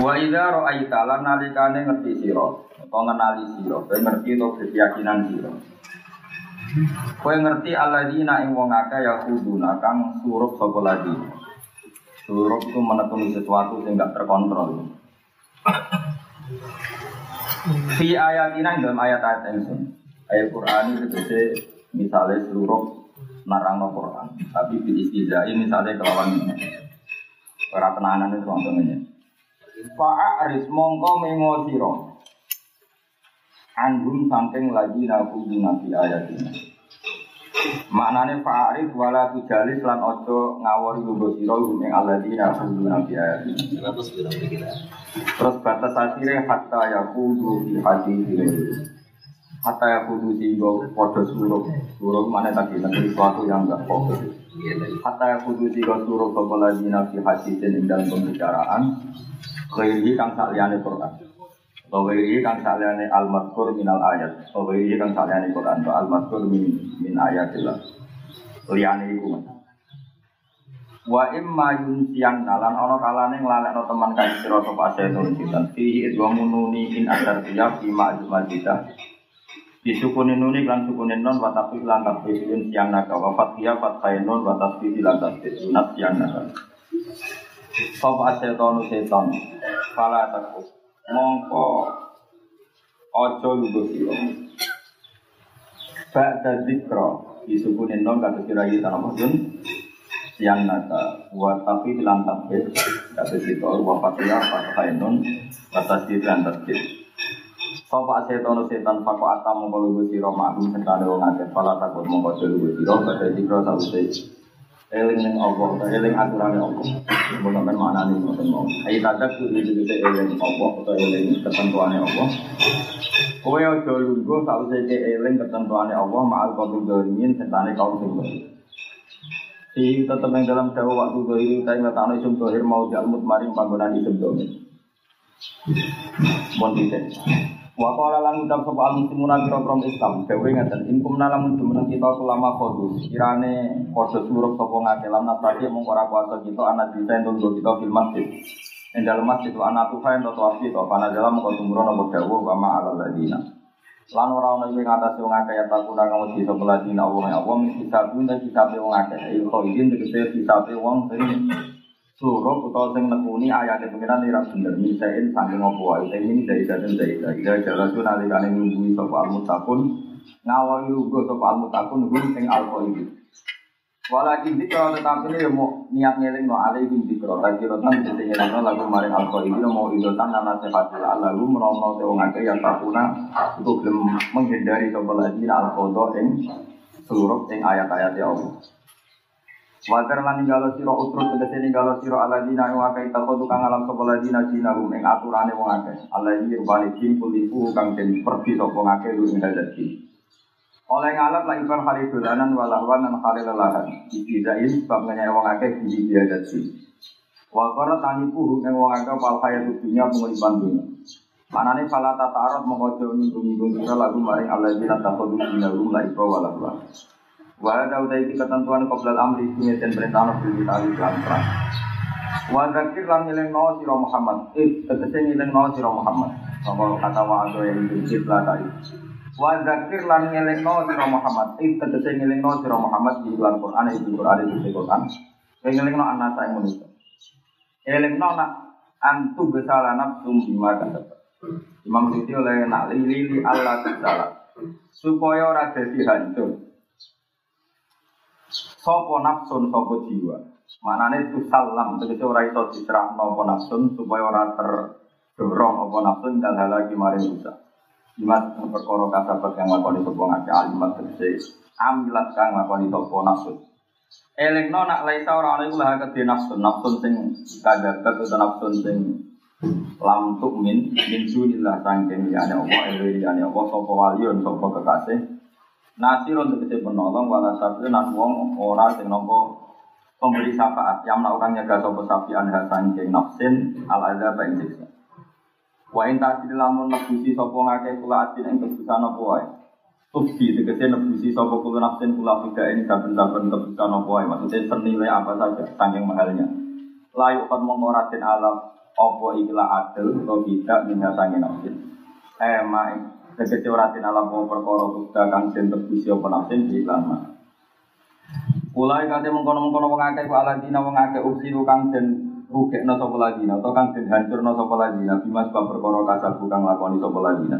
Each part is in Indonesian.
Wa idza ra'aita lan nalikane ngerti sira utawa ngenali sira, kowe ngerti to keyakinan sira. Kowe ngerti alladzina ing wong akeh ya kuduna kang surup sapa lagi. Surup itu menekuni sesuatu sing gak terkontrol. Fi ayatina dalam ayat-ayat ingsun. Ayat Quran itu misalnya seluruh narang Quran, tapi di istizai misalnya kelawan Ora tenanan itu contohnya. Fa'aris mongko mengo sira. Anhum saking lagi nabi nabi ayat ini. Maknane fa'aris wala tujalis lan ojo ngawori lugo sira ing alladzina nabi nabi ayat ini. Terus batas akhirnya hatta yakudu di hati ini. Hatta yakudu sehingga podo suruh. Suruh mana tadi nanti sesuatu yang enggak fokus. Hatta kudu tiga suruh kau lagi nabi hadisin ing dalam pembicaraan Khairi kang saliane Quran. Khairi kang saliane al-madkur minal ayat. Khairi kang saliane Quran. Al-madkur min, min ayatillah. Liane iku Wa imma yunsian nalan ono kalane nglalekno teman kae sira sapa setan sitan fihi wa mununi in adar tiya fi Disukunin nuni klan sukunin non watafi lan tasbih siang naga. Wafat dia fathain non watafi lan tasbih siang naga. Sopo asetonu seton Fala takut Mongko. Ojo lugu siro. Ba'da zikro. Disukunin non kata sirai tanah masyun Siang naga. Watafi lan tasbih Kata sitor wafat dia fathain non Watafi lan tasbih Sopo setan setan fako atam mongko lugu sira maklum sekali wong akeh pala takut mongko lugu sira pada dikro sause eling Allah ta eling aturane Allah. Mun sampean maknane ngoten mau. Ayo tadak kudu dite eling Allah utawa eling ketentuane Allah. Kowe aja lungguh sause ke eling ketentuane Allah ma'al qabil dolimin setane kaum sing Si tetap yang dalam dawa waktu dohir kita tanah isum dohir mau jalmut maring panggonan isum dohir. Mohon Wa qala lan ucap sapa al muslimuna kira krom Islam. Dewe ngeten in kumna lamun jumeneng kita ulama khodu kirane padha surup sapa ngake lan tadi mung ora kuasa kita anak bisa entuk kita fil masjid. Ing dalem masjid wa anak tufa ento tawafi to pana dalam kok tumurun apa dawuh wa ma ala ladina. Lan ora ono ing atas wong akeh ya takuna kamu bisa peladina Allah ya Allah mesti sabu nek kita wong akeh. Ilko izin tegese bisa wong sing suruh atau sing nekuni ayat itu pengiran tidak bener misain saking opo wae ini dari dan dari dari jalan tuh nanti kalian nunggu soal mutakun ngawal juga soal mutakun hum sing alko ini Walakin kalau tetapi ini mau niat ngeling no alih bin dikro lagi rotan jadi ngeling lagu maring alko ini mau idotan nana sefatil lagu menolong tewong ngake yang takuna untuk belum menghindari soal lagi alko ing seluruh ing ayat-ayat ya Allah Wajar lan ninggalo sira utrut tegese ninggalo sira aladina wa kai tako tukang alam sapa ladina jinahum ing aturane wong akeh. Alladzi rubani jin kulifu kang den pergi sapa ngake lu hadat Oleh ngalap lagi ibar hari dolanan walahwan dan hari lelahan. Ikizain sebab ngenyai wong akeh di hadat jin. Wa qara tanipuhu ing wong akeh pal dunya. Manane fala tatarot mengkojo nyinggung-nyinggung kita lagu maring alladzina takhudhu dinahum la iba walahwan. Wa ada utai ketentuan qoblal amri sini dan perintah nabi kita iklan perang. Wa zakir lan ngiling no sira Muhammad. Eh tegese ngiling no sira Muhammad. Apa kata wa ada yang dicip lah tadi. Wa zakir lan ngiling no sira Muhammad. Eh tegese ngiling no sira Muhammad di iklan Quran di Quran di Quran. Ngiling no anak saya manusia. Ngiling no nak antu besala nafsum bima kasabat. Imam Suyuti oleh nak lili Allah besala supaya ora dadi hancur. Sopo nafsun sopo jiwa. Manane itu salam, tegese ora iso diserahno apa nafsun supaya ora terdorong apa nafsun dan hal lagi mari rusak. Imat perkara kasabat kang lakoni sapa ngake alimat tegese amilat kang lakoni sapa nafsun. Elingno nak laisa ora ana iku lah kedhe nafsun, nafsun sing kadabat utawa nafsun sing lam min min sunillah sangking ya ana Allah ewe ya ana Allah sapa waliun sapa kekasih Nasir untuk kese penolong wala sapi nan wong ora sing nampa pemberi syafaat. Yang melakukan nyaga sapa sapi anha sangking nafsin al azab ing siksa. Wa in tasir lamun nebusi sapa ngake kula atin ing kebusan apa wae. Tufti tegese nebusi sapa kula nafsin kula fida ini saben-saben kebusan apa wae. Maksudnya senilai apa saja sangking mahalnya. Layu kan mengoratin alam opo ikilah adil atau tidak minha sangi nafsin. Eh tegese ora alam apa perkara kuda kang den tebusi apa nafsin di iklan mah Ulai kate mengkono-mengkono wong akeh ku aladina wong akeh usiru kang den rugekno sapa ladina atau kang den hancurno sapa ladina bima sebab perkara kasar kang lakoni sapa ladina.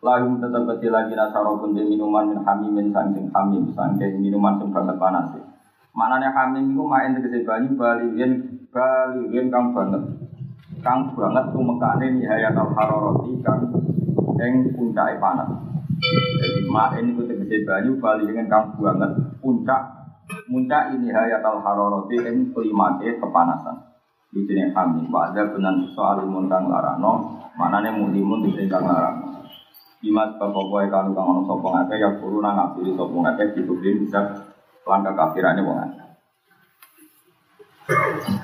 Lahum tetap kecil lagi nasaro pun minuman min hamimin sangking hamim sangking minuman sing banget panas. Mananya hamim itu main tegese banyu balihin balihin kang banget. Kang banget tumekane nihayat al haroroti kang ing puncake panas. Jadi mak ini ku tegese banyu bali dengan kang banget puncak puncak ini hayat al haroroti ing klimake kepanasan. Di sini kami pada benan soal imun kang larano, manane mulimun di sini kang larano. Imat bapak kanu kang ono sopong akeh ya guru nang ngapiri sopong ditudin bisa langkah kafirane wong akeh.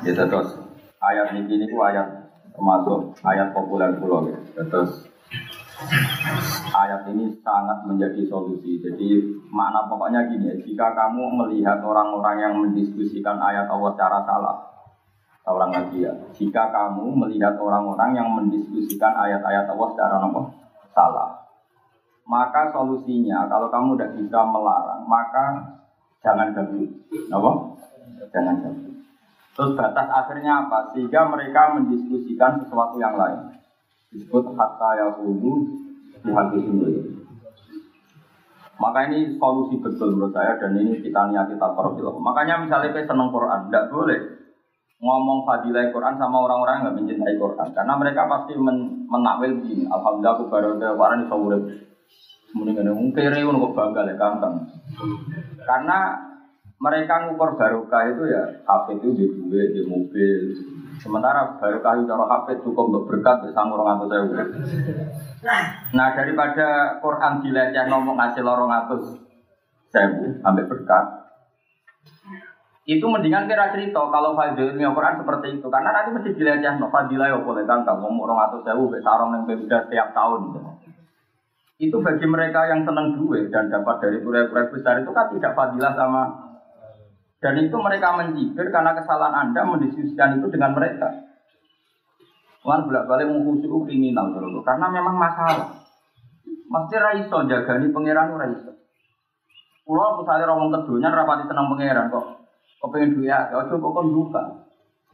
Ya terus ayat ini ini ku ayat termasuk ayat populer pulau ya. Terus ayat ini sangat menjadi solusi. Jadi makna pokoknya gini, jika kamu melihat orang-orang yang mendiskusikan ayat Allah secara salah, orang lagi ya. Jika kamu melihat orang-orang yang mendiskusikan ayat-ayat Allah secara apa? salah, maka solusinya kalau kamu tidak bisa melarang, maka jangan gabung. Apa? Jangan gabung. Terus batas akhirnya apa? Sehingga mereka mendiskusikan sesuatu yang lain. Disebut hatta ya di hati sendiri. Maka ini solusi betul menurut saya dan ini kita niat kita profil. Makanya misalnya kita seneng Quran, tidak boleh ngomong fadilah Quran sama orang-orang yang nggak mencintai Quran karena mereka pasti men menakwil gini alhamdulillah aku baru ada Quran di urip mendingan mungkin ini untuk bangga ya kangkang karena mereka ngukur barokah itu ya HP itu di duit, di mobil. Sementara barokah itu cara HP cukup untuk berkat bisa ngurung atau saya. Nah daripada Quran dileceh ngomong ngasih lorong atau sewu sampai berkat, itu mendingan kira cerita kalau fadilnya Quran seperti itu. Karena nanti mesti dileceh no fadilah ya boleh kan kamu orang atau sewu sarong yang beda setiap tahun. Itu bagi mereka yang senang duit dan dapat dari proyek-proyek besar itu kan tidak fadilah sama dan itu mereka mencibir karena kesalahan Anda mendiskusikan itu dengan mereka. Tuhan bolak balik mengkhusyuk kriminal dulu, karena memang masalah. Mesti raiso jaga nih pangeran raiso. Pulau misalnya ngomong keduanya rapati senang pangeran kok. Kok pengen duit ya, ojo kok duka.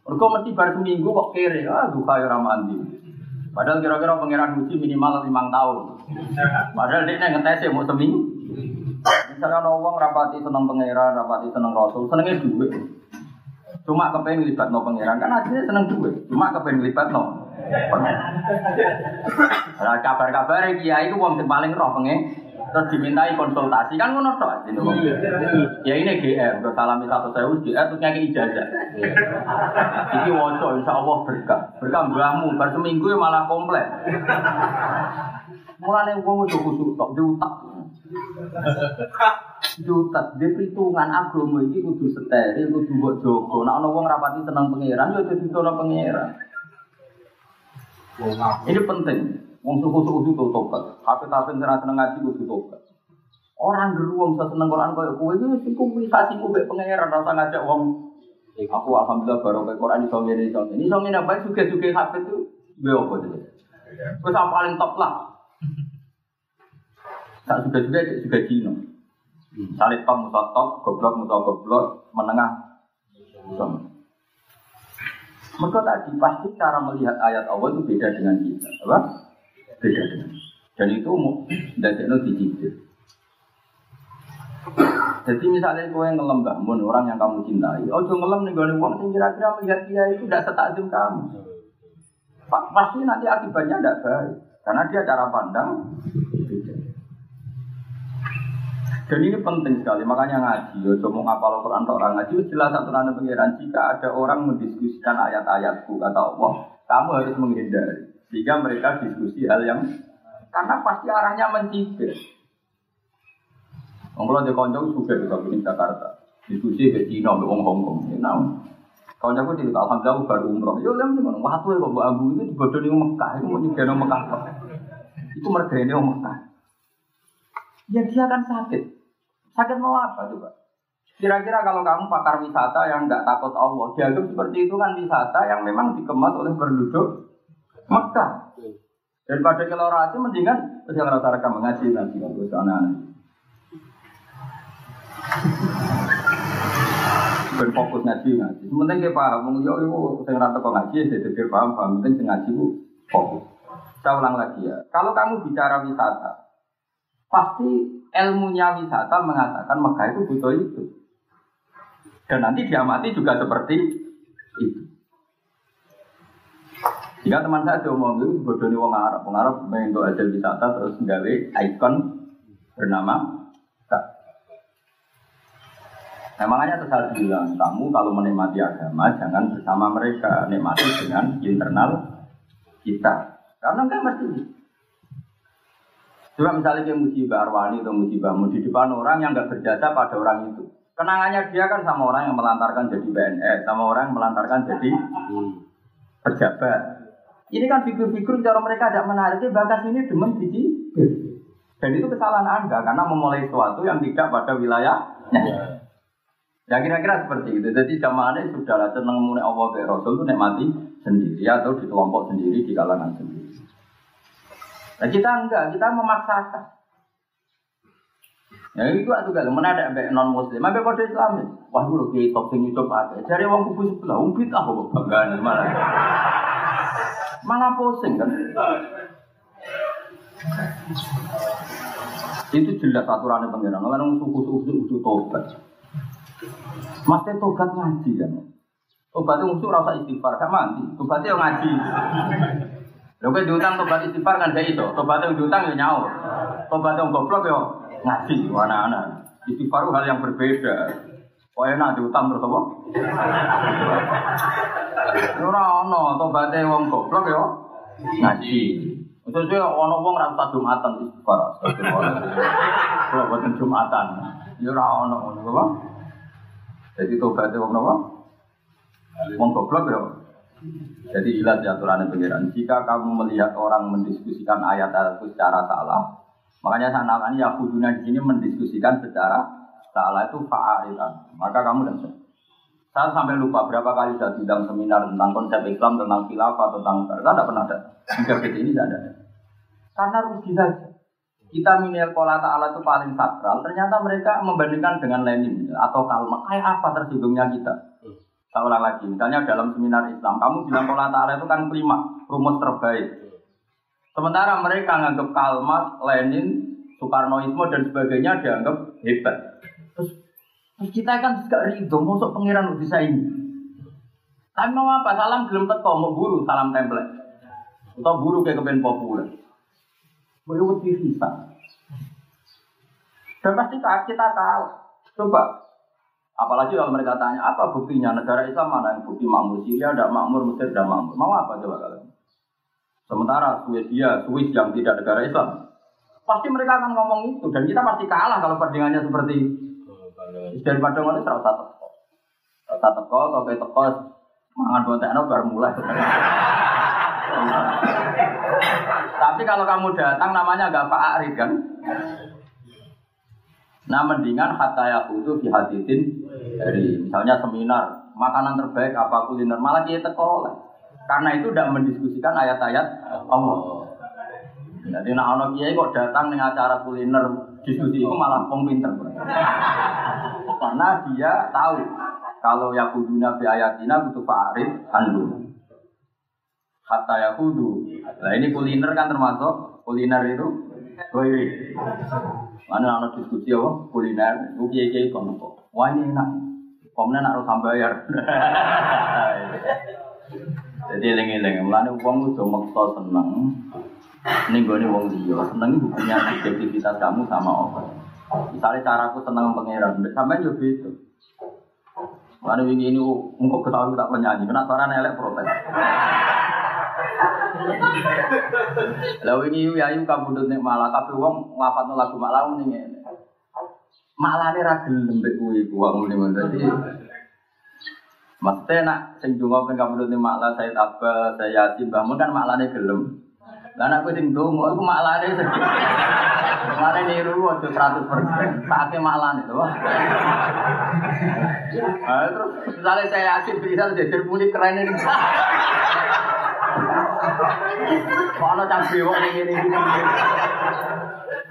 Mereka mesti baru seminggu kok kere, ah duka ya ramandi. Padahal kira-kira pangeran uji minimal lima tahun. Padahal dia ngetes ya mau seminggu. Misalnya ono wong rapati seneng pangeran, rapati seneng rasul, senengnya duit. Cuma kepengen libat no pangeran, kan akhirnya seneng duit. Cuma kepengen libat no. Nah, kabar-kabar kiai itu wong paling roh pengen terus dimintai konsultasi kan ngono tok. Ya ini GR, udah salami satu saya GR terus nyaki ijazah. Iki waco insya Allah berkah. Berkah mbahmu, bar seminggu ya malah komplek. Mulane wong kudu kusuk tok diutak. Jutat, dia perhitungan agama ini kudu steril, kudu buat jogo. Nah, ono wong rapati senang pangeran, ya jadi senang pangeran. Ini penting. Wong suku-suku itu tobat. Tapi tapi senang senang ngaji kudu tobat. Orang geruang bisa seneng Quran kaya kowe iki sing komunikasi ku mek pangeran rasa ngajak wong aku alhamdulillah baru ke Quran ngene iso. Ini iso ngene apa suge-suge hafid itu gue apa jadi. Wis paling top lah. Tak juga juga juga Cina. Salib top musa top, goblok musa goblok, menengah. Mereka tadi pasti cara melihat ayat Allah itu beda dengan kita, apa? Beda dengan. Dan itu mau dari dicicil. Jadi misalnya kau yang ngelem bangun orang yang kamu cintai, oh jangan ngelem nih gue uang kira-kira melihat dia itu tidak setakjub kamu. Pasti nanti akibatnya tidak baik, karena dia cara pandang beda. Dan ini penting sekali, makanya ngaji. Ya, mau ngapal Quran atau orang ngaji, jelas satu nanda pengiran. Jika ada orang mendiskusikan ayat-ayatku kata Allah, kamu harus menghindari. Sehingga mereka diskusi hal yang karena pasti arahnya mencibir. Kalau di konjong juga bisa bikin Jakarta. Diskusi ke Cina, ke Hong Kong. Nah, konjong aku cerita, Alhamdulillah baru umroh. Ya lem gimana? Waktu ya bawa abu dibodoh di Mekah. Itu mau di Mekah. Itu mereka di Mekah. Ya dia kan sakit. Sakit mau apa coba? Kira-kira kalau kamu pakar wisata yang nggak takut Allah, dianggap seperti itu kan wisata yang memang dikemas oleh penduduk Mekah. Daripada kalau rati mendingan yang rata-rata mengaji nanti untuk anak-anak. Ben fokus ngaji ngaji. Sementing kita paham, yo yo sing rata kok ngaji, saya pikir paham paham. Penting sing ngaji bu fokus. Saya ulang lagi ya. Kalau kamu bicara wisata, pasti ilmunya wisata mengatakan Mekah itu butuh itu. Dan nanti diamati juga seperti itu. Jika teman saya diomong itu bodoh nih wong Arab, wong Arab main untuk aja wisata terus nggawe ikon bernama Nah, makanya saya bilang, kamu kalau menikmati agama jangan bersama mereka, nikmati dengan internal kita. Karena enggak mesti. Coba misalnya kayak musibah Arwani atau musibah di depan orang yang enggak berjasa pada orang itu. Kenangannya dia kan sama orang yang melantarkan jadi BNS, sama orang yang melantarkan jadi pejabat. Ini kan figur-figur cara mereka tidak menarik, bakas ini demen biji. Dan itu kesalahan Anda karena memulai sesuatu yang tidak pada wilayahnya. Ya kira-kira seperti itu. Jadi jamaahnya sudah lah seneng mulai Allah Rasul itu mati sendiri atau di kelompok sendiri, di kalangan sendiri. Nah kita enggak, kita memaksakan. Ya itu tuh kalau ada non muslim, ada kode Islam. Wah gue kayak top sing nyucup ada. Cari uang kuku sebelah, umpit ah kok banggaan malah. Malah pusing kan. Itu jelas aturannya pengiran. Kalau suku-suku itu tobat. Masih tobat ngaji kan. Tobat itu musuh rasa istighfar, gak mati. Tobatnya ngaji. Lho kowe diutang tobat istighfar kan gak iso. Tobat yang diutang ya nyaur. Tobat yang goblok ya ngaji anak-anak. Istighfar hal yang berbeda. Kok enak diutang terus apa? Ora ono tobatnya wong goblok ya ngaji. Maksudnya ono wong ra usah Jumatan istighfar. Kalau buatan Jumatan, ya ora ono ngono apa? Jadi tobatnya wong nopo? Wong goblok ya. Jadi ilat ya aturan pengiran. Jika kamu melihat orang mendiskusikan ayat-ayat itu secara salah, makanya namanya ya kudunya di sini mendiskusikan secara salah itu fa'aritan. Maka kamu dan saya. Saya sampai lupa berapa kali saya bidang seminar tentang konsep Islam, tentang khilafah, tentang saya tidak pernah ada. Hingga ini tidak ada. Karena rugi saja kita minil pola ta'ala itu paling sakral, ternyata mereka membandingkan dengan Lenin atau Kalma. Kayak apa tersinggungnya kita? Saya ulang lagi, misalnya dalam seminar Islam, kamu bilang pola ta'ala itu kan kelima, rumus terbaik. Sementara mereka menganggap Kalmat, Lenin, Soekarnoisme dan sebagainya dianggap hebat. Terus, kita kan juga ridho, masuk pengiran bisa ini. Tapi mau apa? Salam gelem teko, mau buru salam template. Atau buru kayak kepen populer. Boleh bisa. Dan pasti kita tahu. Coba. Apalagi kalau mereka tanya, apa buktinya negara Islam mana yang bukti makmur Syria, tidak makmur, Mesir, tidak makmur. Mau apa coba kalian? Sementara Swedia, Swiss yang tidak negara Islam. Pasti mereka akan ngomong itu. Dan kita pasti kalah kalau perbandingannya seperti itu. Daripada ngomong itu terus teko. Terus teko, sampai teko, mangan bontekno baru mulai. Tapi kalau kamu datang namanya agak Pak Arif kan? Nah mendingan hatta ya itu di haditin dari misalnya seminar makanan terbaik apa kuliner malah dia teko karena itu tidak mendiskusikan ayat-ayat Allah. Jadi nak ono kiai kok datang dengan acara kuliner diskusi itu malah pong pinter. Karena dia tahu kalau ya kuduna bi ayatina butuh Pak Arif andu. hatta yahudu. Nah ini kuliner kan termasuk kuliner itu Goiri. Mana ada diskusi apa? Kuliner, itu kiai kiai kono kok. Wah ini enak. Komnya nak harus bayar. Jadi eling-eling, mulane wong udah maksa seneng. Ning gone wong liya, seneng buktinya subjektivitas kamu sama Allah. Misalnya caraku seneng pangeran, sampai yo beda. Mulane wingi ini engko ketahui tak penyanyi, kena suara elek protes. Lalu ini yayu kabudut nek malah tapi wong ngapatno lagu malah muni ngene. Malah ra gelem mbek kuwi wong muni dadi Maksudnya nak sing donga ping kabudut nek malah saya apa saya yasin bangun kan maklane gelem. Lah anak kuwi sing donga iku maklane sedih. Mare niru aja 100%. Saatnya maklane lho. Ah terus misalnya saya yasin bisa jadi muni keren ini. Kalau cang bewok ngene iki.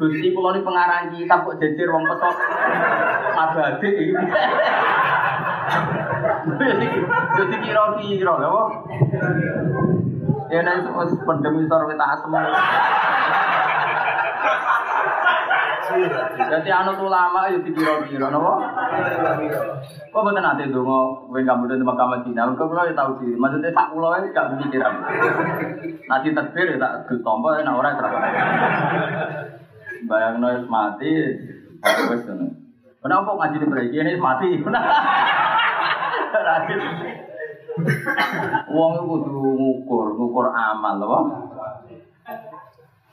Gusti kula ni pengarang kitab kok jejer wong pesok abadi iki. Jadi kira-kira lho. Ya nek wis pendem isor wit asem. Jadi anu ulama yo dikira-kira napa? Kok mboten ate donga kowe kamu den Mekah Madinah. Kok kula ya tau diri. Maksudnya sak kula wis gak pikiran. Nanti takbir ya tak ditompo nek ora terang. Bayangno wis mati wis ngono. Kenapa ngaji di mriki ini mati? Rajin. Wong kudu ngukur, ngukur amal lho.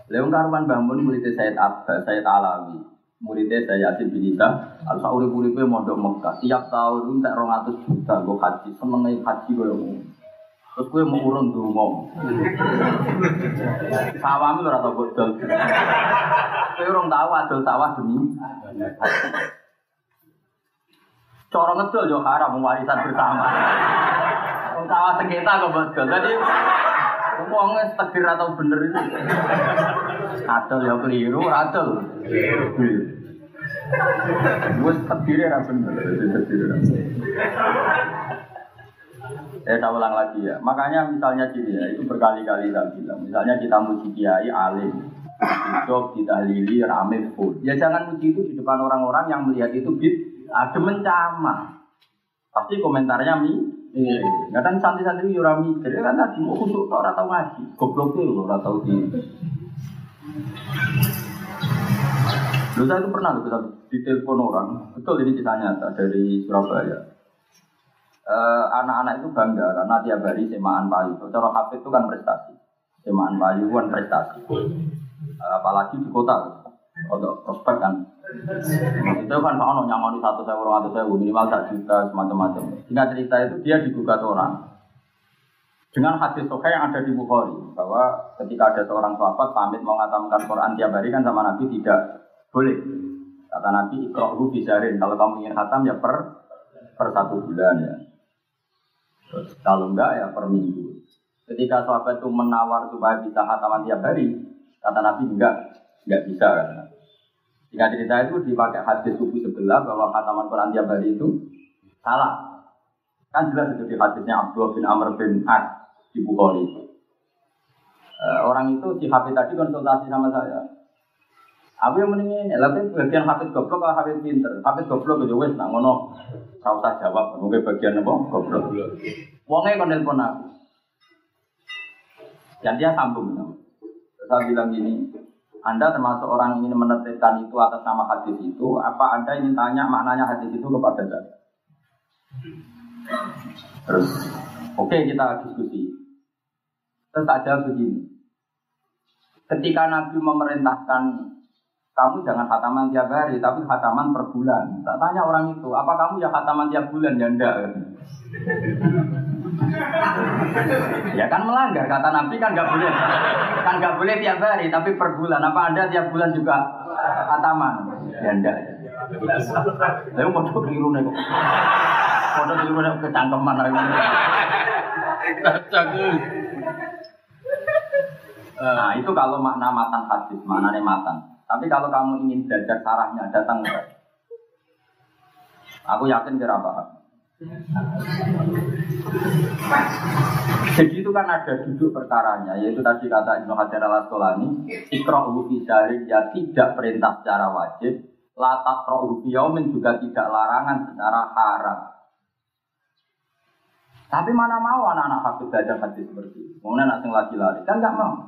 Leung karuan bangun muridnya Said Abbas, Said Alawi. Muridnya saya Yasin bin Ida, al sauri uripe mondok Mekah. Tiap tahun entek 200 juta gue haji, seneng haji gue mau. Terus gue mau urun dulu Sawah lu rata bodol. Gue orang tahu adol sawah demi. Coro ngedol yo haram warisan bersama. Sawah sengketa kok bodol. Jadi Wong takdir atau bener itu. Adol ya keliru, adol. Gue takdir ya bener, takdir Saya tak ulang lagi ya. Makanya misalnya gini ya, itu berkali-kali saya bilang. Misalnya kita muji kiai alim, hidup ditahlili rame full. Ya jangan muji itu di depan orang-orang yang melihat itu bid, ada mencama. Pasti komentarnya mi, Iya, kadang santri-santri yo ora mikir, kan tadi mau kusuk ora tau ngaji. Goblok tuh ora tau di. Dulu saya itu pernah loh, di telepon orang, betul ini kisah nyata dari Surabaya. Anak-anak itu bangga karena tiap hari semaan payu. Cara HP itu kan prestasi, semaan payu kan prestasi. Apalagi di kota, untuk prospek kan. Itu kan Ono nyamoni satu saya orang atau saya minimal tak juta semacam-macam. Singkat cerita itu dia digugat orang dengan hadis sokai yang ada di Bukhari bahwa ketika ada seorang sahabat pamit mau ngatamkan Quran tiap hari kan sama Nabi tidak boleh. Kata Nabi ikrohu bisarin kalau kamu ingin khatam ya per per satu bulan ya. Kalau enggak ya per minggu. Ketika sahabat itu menawar supaya bisa khataman tiap hari, kata Nabi enggak, enggak bisa kan. Jika cerita itu dipakai hadis subuh sebelah bahwa khataman Quran tiap hari itu salah. Kan jelas itu di hadisnya Abdullah bin Amr bin As di Bukhari. Uh, orang itu si Habib tadi konsultasi sama saya. Aku yang mendingin, tapi bagian Habib goblok atau Habib pinter? Habib goblok itu wes, nah ngono. Saya usah jawab, mungkin bagian apa? Goblok. Wongnya kon telepon aku. Dan dia sambung. Saya bilang gini, anda termasuk orang ingin menetapkan itu atas nama hadis itu, apa Anda ingin tanya maknanya hadis itu kepada saya? Terus, oke okay, kita diskusi. Terus saja begini, ketika Nabi memerintahkan kamu jangan khataman tiap hari, tapi khataman per bulan. Tak tanya orang itu, apa kamu ya khataman tiap bulan? Ya enggak. Ya kan melanggar kata Nabi kan nggak boleh, kan nggak boleh tiap hari, tapi per bulan. Apa anda tiap bulan juga khataman? Ya enggak. Saya mau coba keliru nih. Mau keliru nih kecangkeman lagi. Nah itu kalau makna matan hadis, maknanya matan. Tapi kalau kamu ingin belajar sarahnya, datang ke Aku yakin kira paham. Jadi itu kan ada duduk perkaranya, yaitu tadi kata Ibnu Hajar al Asqalani, ikra'u fi ya tidak perintah secara wajib, latak rohu yaumin juga tidak larangan secara haram. Tapi mana mau anak-anak hafid belajar hadis seperti itu? Kemudian anak lagi lari, kan nggak mau.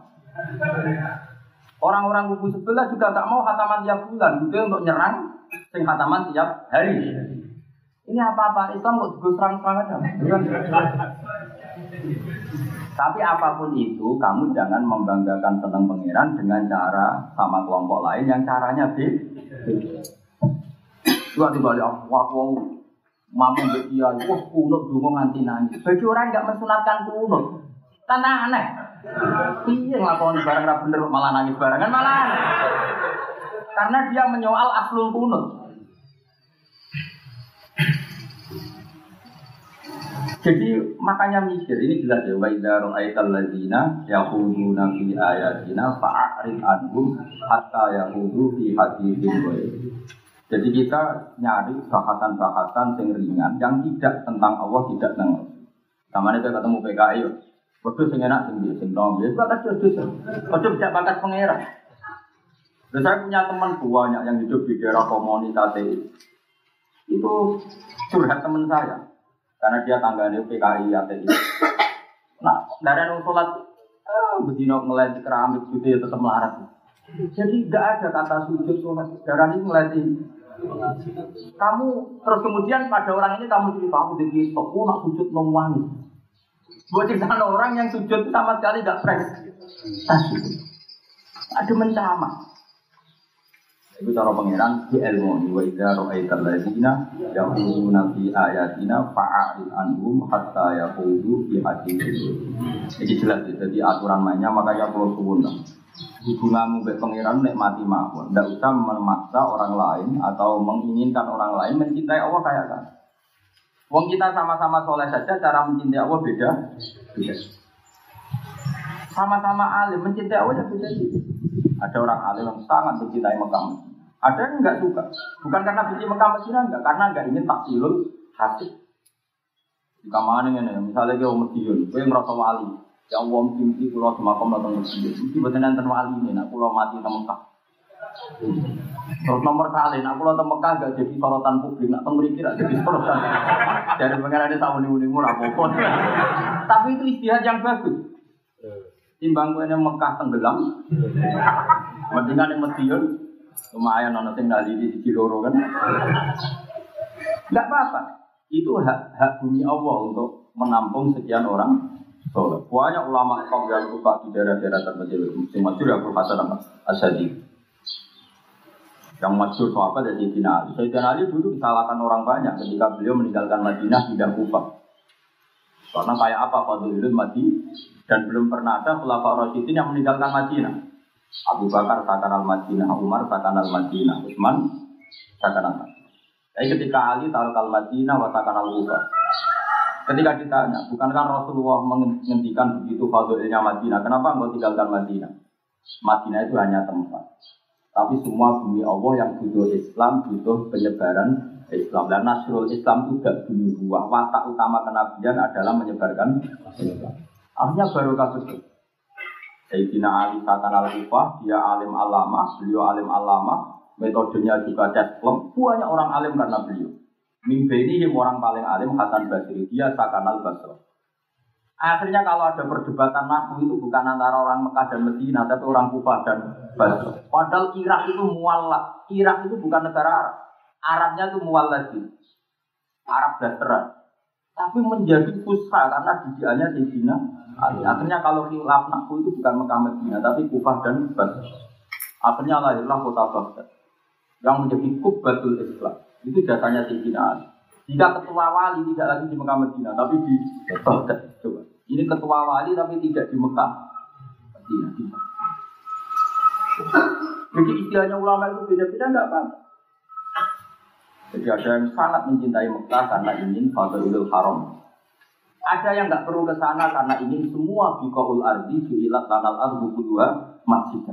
Orang-orang kubu sebelah juga nggak mau hataman tiap bulan, gitu untuk nyerang sing hataman tiap hari. Ini apa-apa Islam kok gue serang-serang aja. Tapi apa pun itu, kamu jangan membanggakan senang pangeran dengan cara sama kelompok lain yang caranya beda. Dua tiba di aku mampu dia, wah kunut dulu nganti nanti. Bagi orang nggak mensunatkan kunut, tanah aneh. Iya ngelakuin barang bener malah nangis barang kan malah. Karena dia menyoal aslul kunut. Jadi makanya mikir ini jelas ya wa idza ra'aital ladzina yaquluna fi ayatina fa'rid anhum hatta yaqudu fi haditsin Jadi kita nyari bahasan-bahasan yang ringan yang tidak tentang Allah, tidak tentang Sama itu ketemu PKI, Waduh sing enak sing dia sing nom, ya bakat jodoh. Waduh tidak bakat pangeran. Dan saya punya teman banyak yang hidup di daerah komunitas itu curhat teman saya karena dia tangganya PKI ATI. Nah, dari yang sholat, eh, bedino ngeliat keramik gitu ya tetap melarat. Jadi tidak ada kata sujud sholat. Darah ini ngeliatin. Kamu terus kemudian pada orang ini kamu cerita aku jadi stop, nak sujud memuangi. Buat cerita orang yang sujud sama sekali tidak fresh. Ada mencama. Itu cara pangeran di ilmu wa idza ra'aital ladzina yaquluna fi ayatina fa'arid anhum hatta yaqulu fi haditsin. Ini jelas ya, jadi aturan mainnya makanya kalau suwun hubunganmu dengan pangeran nek mati mawon. Tidak usah memaksa orang lain atau menginginkan orang lain mencintai Allah kayak kan. Wong kita sama-sama soleh saja cara mencintai Allah beda. Beda. Sama-sama alim mencintai Allah ya beda. Ada orang alim yang sangat mencintai Mekah ada yang nggak suka. Bukan karena benci Mekah Medina enggak, karena nggak ingin taksilul hati. Jika mana ini, misalnya dia umur Medion, gue merasa wali. Ya Allah mimpi pulau semakam datang Medion. Mesti betul nanti wali ini, nak pulau mati di Mekah. Terus nomor kali, nak pulau di Mekah gak jadi sorotan publik, nak tembri kira jadi sorotan. Dari pengen ada tahun ini murah pokok. Tapi itu istihad yang bagus. Timbang gue Mekah tenggelam, mendingan yang Medion, Lumayan ono sing nali di sisi loro kan. Enggak apa-apa. Itu hak hak bumi Allah untuk menampung sekian orang soleh. Banyak ulama kaum yang suka di daerah-daerah terpencil. Musim masyur ya Hasan Asyadi. Yang masyur apa dari Sayyidina Ali. Sayyidina Ali dulu disalahkan orang banyak ketika beliau meninggalkan Madinah tidak Kufah. Karena kayak apa Fadlul mati dan belum pernah ada Khulafa Rasyidin yang meninggalkan Madinah. Abu Bakar takkan al Madinah, Umar takkan al Madinah, Utsman takkan al Madinah. Tapi ketika Ali taruh al Madinah, wa takkan al Ketika ditanya, bukankah Rasulullah menghentikan begitu fadilnya Madinah? Kenapa enggak tinggalkan Madinah? Madinah itu hanya tempat. Tapi semua bumi Allah yang butuh Islam, butuh penyebaran Islam. Dan Nasrul Islam itu bumi buah. Watak utama kenabian adalah menyebarkan Islam. Akhirnya baru kasus Sayyidina Ali Satan al Kufah, dia alim alama, beliau alim alama, metodenya juga cesplem, banyak orang alim karena beliau. Mimpi ini orang paling alim Hasan Basri, dia Sakan al Basri. Akhirnya kalau ada perdebatan naku itu bukan antara orang Mekah dan Medina, tapi orang Kufah dan Basra. Padahal Irak itu mualaf. Irak itu bukan negara Arab. Arabnya itu mualadi. Arab Basra. Tapi menjadi fusha karena didikannya Sayyidina Ali. Akhirnya kalau khilaf naku itu bukan Mekah Medina, tapi Kufah dan Basra. Akhirnya lahirlah kota Baghdad yang menjadi kubbatul Islam. Itu jasanya Sayyidina Ali. Jika ketua wali tidak lagi di Mekah Medina, tapi di Baghdad. Coba. Ini ketua wali tapi tidak di Mekah Medina. Jadi istilahnya ulama itu beda-beda enggak apa-apa. Jadi ada yang sangat mencintai Mekah karena ingin Fadlul Haram. Ada yang nggak perlu ke sana karena ingin semua bikaul ardi juilat tanal ardu kedua masjid.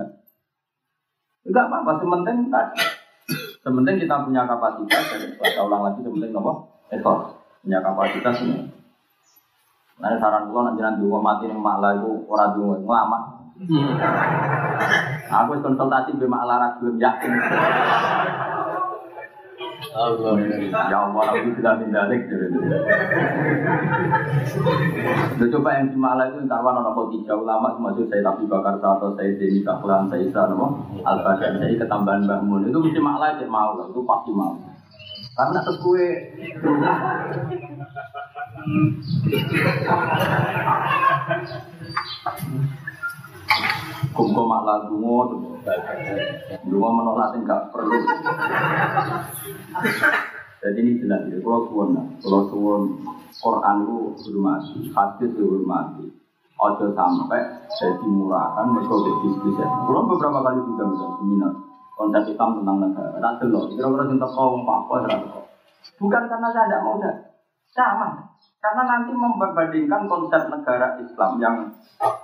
Enggak apa-apa, sementing tadi. Sementing kita punya kapasitas dan saya ulang lagi sementing apa? Ekor. punya kapasitas semua. Nah, saran gua nanti nanti gua mati nih maklah itu orang dulu lama. Aku konsultasi be maklah ragu belum yakin. Allah. Ya Allah, aku tidak mendalik. Udah coba yang di Malang itu entar wana nopo tiga ulama termasuk saya tapi bakar atau saya Deni Kaplan, saya Isa nopo Al saya ketambahan Mbah Mun itu mesti Malang sih mau, itu pasti mau. Karena terus gue Kumko malah dungo, dungo menolak enggak perlu. Jadi ini jelas ya, kalau suwon, kalau suwon Quran itu hormati, hadis itu hormati. Ojo sampai jadi murahan, mereka ya. Kalau beberapa kali juga bisa seminar konsep Islam tentang negara. Tak delok, kira-kira cinta kau apa apa Bukan karena saya tidak mau dah, sama. Karena nanti memperbandingkan konsep negara Islam yang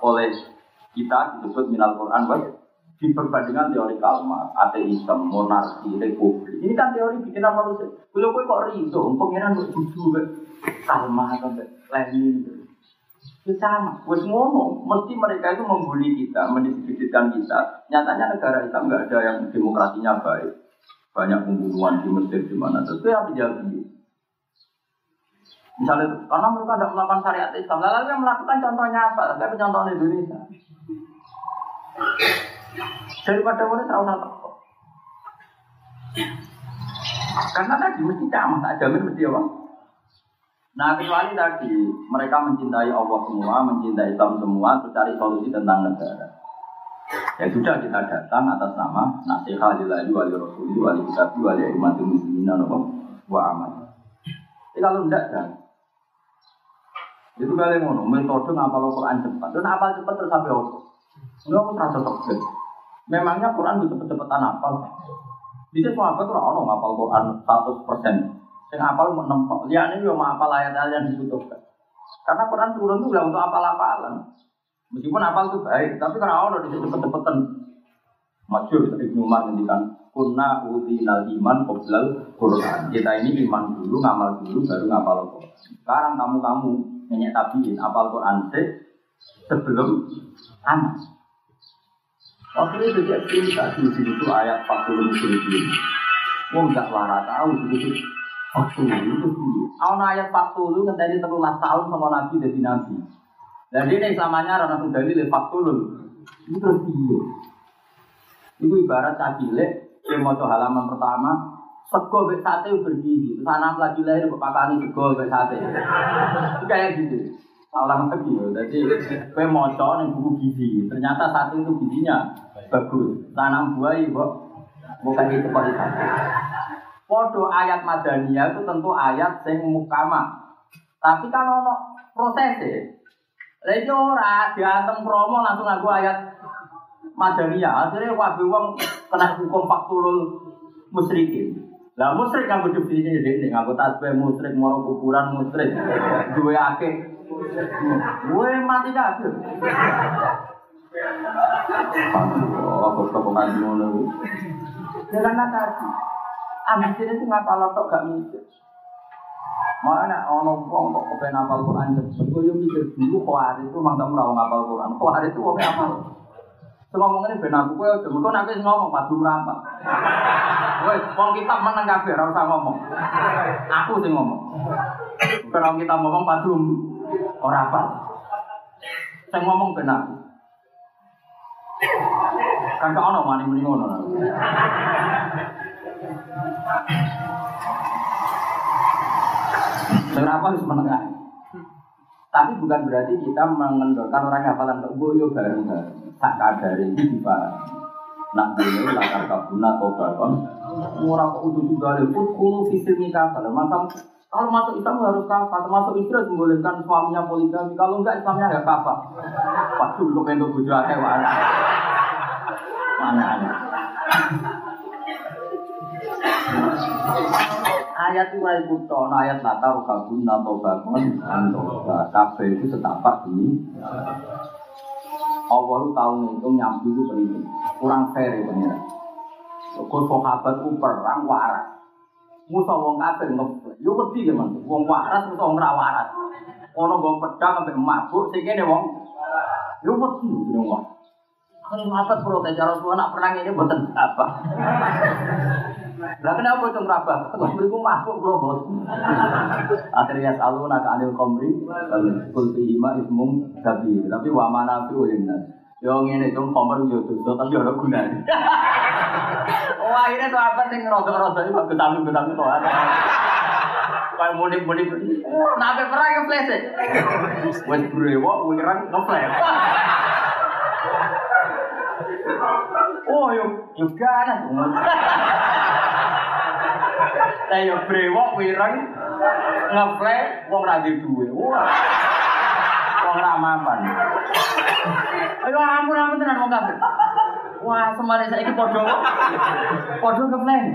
oleh kita disebut minal Quran baik diperbandingkan teori kalmar, ateisme, monarki, republik. Ini kan teori bikin apa lu? Kalau kue kok riso, pengiran kok jujur kalmar atau Lenin. Itu sama, wes ngono. Mesti mereka itu membuli kita, mendiskreditkan kita. Nyatanya negara Islam nggak ada yang demokrasinya baik. Banyak pembunuhan di Mesir di mana. Terus yang terjadi? Misalnya, karena mereka tidak melakukan syariat Islam, lalu yang melakukan contohnya apa? Tapi contohnya Indonesia. Daripada mulai terlalu teko. Karena tadi mesti camah, tak jamin mesti apa? Nah kecuali tadi mereka mencintai Allah semua, mencintai Islam semua, terus cari solusi tentang negara. Ya sudah kita datang atas nama nasihat lillahi wa li rasuli wa li kitabi wa li muslimin wa. Jadi kalau kan itu kalian ngono metode ngapal Quran cepat dan apal cepat terus sampai apa? Enggak aku terasa. Memangnya Quran bisa cepet-cepetan apal? Bisa semua apa tuh orang ngapal Quran 100 persen. Yang apal mau nempak. Lihat ini mau apal ayat-ayat yang dibutuhkan. Karena Quran turun itu untuk apal-apalan. Meskipun apal itu baik, tapi karena Allah bisa cepet-cepetan. Masyur Ibnu Umar ngendikan kunna utinal iman qoblal Quran. Kita ini iman dulu, ngamal dulu, baru ngapal Quran. Sekarang kamu-kamu nenek tabiin apal Quran sebelum anak. Waktu itu dia cerita di itu ayat 40 musyrikin. Wong gak lara tahu itu waktu itu sih. Awal ayat 40 ngenteni 13 tahun sama nabi jadi nabi. Dan ini samanya sudah dalil 40. Itu terus. Itu ibarat cacilek yang mau halaman pertama sego bek sate bergizi. Terus anak lagi lahir kok pakani sego bek sate. Kayak gitu. Orang lagi ya, jadi kue moco nih buku gizi. Ternyata satu itu gizinya bagus. Tanam buah ibu, bukan itu kualitas. Podo ayat madaniyah itu tentu ayat yang mukama. Tapi kan ono prosesnya. Lagi ora diantem promo langsung aku ayat madaniyah. Akhirnya wabi wong kena hukum faktulul musyrikin. Lah musyrik kan kudu sini dek nganggo tasbih musyrik moro kuburan musyrik. Duwe akeh Gue mati kabeh. Oh, kok ngono. Karena tadi, lotok gak mikir. Mana ono wong kok kepen apal mikir dulu itu Quran. Itu wong apa? Ngomong ini ben aku ngomong padu. Wes, wong kitab meneng kabeh ora usah ngomong. Aku sing ngomong. Kalau kita ngomong padu ora apa. Saya ngomong benar. Kan kau ono mani muni ngono. Kenapa harus menengah? Tapi bukan berarti kita mengendorkan orang hafalan ke boyo bareng-bareng. Tak kadari ini juga. Nak dulu lakar kabuna atau bakon. Murah kok udah juga ada kulu fisik nikah. Masa kalau masuk Islam harus kafah, termasuk istri harus membolehkan suaminya poligami. Kalau enggak Islamnya enggak kafah. Pas dulu pengen bujuk akeh mana? Mana Ayat itu mulai kuto, ayat latar kabun atau bakon antoba kafe itu setapak ini. Allah tahu itu nyambi itu penting, kurang fair ya pengira. Kau sahabat itu perang waras. Musa wong kafir ngeplay. Yo wedi ya. Wong waras musa wong ra waras. Ono pedang ambek mabuk sing kene wong yo wedi wong. Kalau ngapet protes tua nak perang ini buatan apa? Lah kenapa itu merabah? Kalau beriku mabuk bro bos. Akhirnya selalu nak anil komri, kul fihima ismum tapi tapi wa mana fi ulinnas. Yo ngene dong komer yo dosa tapi ora gunane. Oh akhirnya tuh apa sing rada-rada iki kok ketami-ketami to. Kayak mudik-mudik. Nabe perang ngeflash. Wes brewok wirang ngeflash. Oh, yo yo ganas. Lah yo brewok wireng ngeflash wong ra duwe. Wah. Wong ra mapan. Ayo ampun ampun tenan wong kafir. Wah, semare saiki padha padha ngeflash.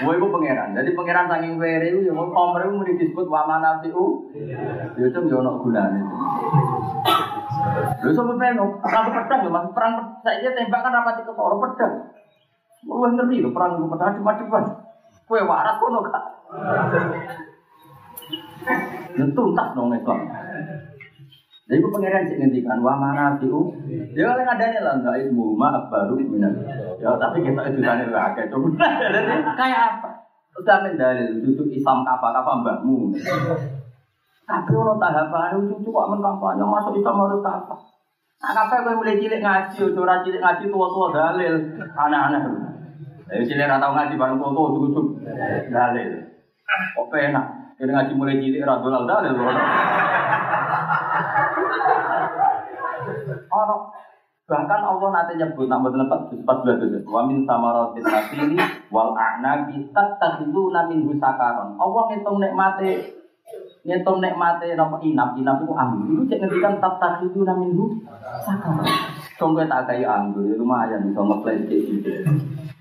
Woi iku pangeran. Jadi pangeran saking were iku yo mau komer iku muni disebut wa manafiu. Yo itu yo ono gunane. Lho sampe peno, perang pedang lho Mas, perang saiki tembak kan rapati ketara pedang. Lu ngerti lho perang pedang cepat-cepat. Kowe waras kono gak? Tuntas dong Islam. Jadi itu pengiran sih ngendikan wa mana tiu. Ya oleh ngadane lah enggak ilmu maaf baru minan. Ya tapi kita itu sana lah kayak. Jadi kayak apa? Udah mendalil duduk Islam apa apa mbakmu. Tapi ono tahapan itu kok men kampanye masuk Islam harus apa? Nah, kafe gue mulai cilik ngaji, ora cilik ngaji tua-tua dalil, aneh-aneh. Jadi cilik ora tau ngaji bareng tua-tua ujug-ujug dalil. Kok enak? Jadi ngaji mulai cilik ora dolal dalil. Ono bahkan Allah nanti nyebut nama tempat di 14 wa min samaratin nasili wal a'nabi tattakhiduna min husakaron. Allah ngitung nikmate ngitung nikmate napa inap inap itu anggur. Itu cek ngendikan tattakhiduna min husakaron. Contoh tak kayak anggur itu lumayan bisa ngeplay gitu.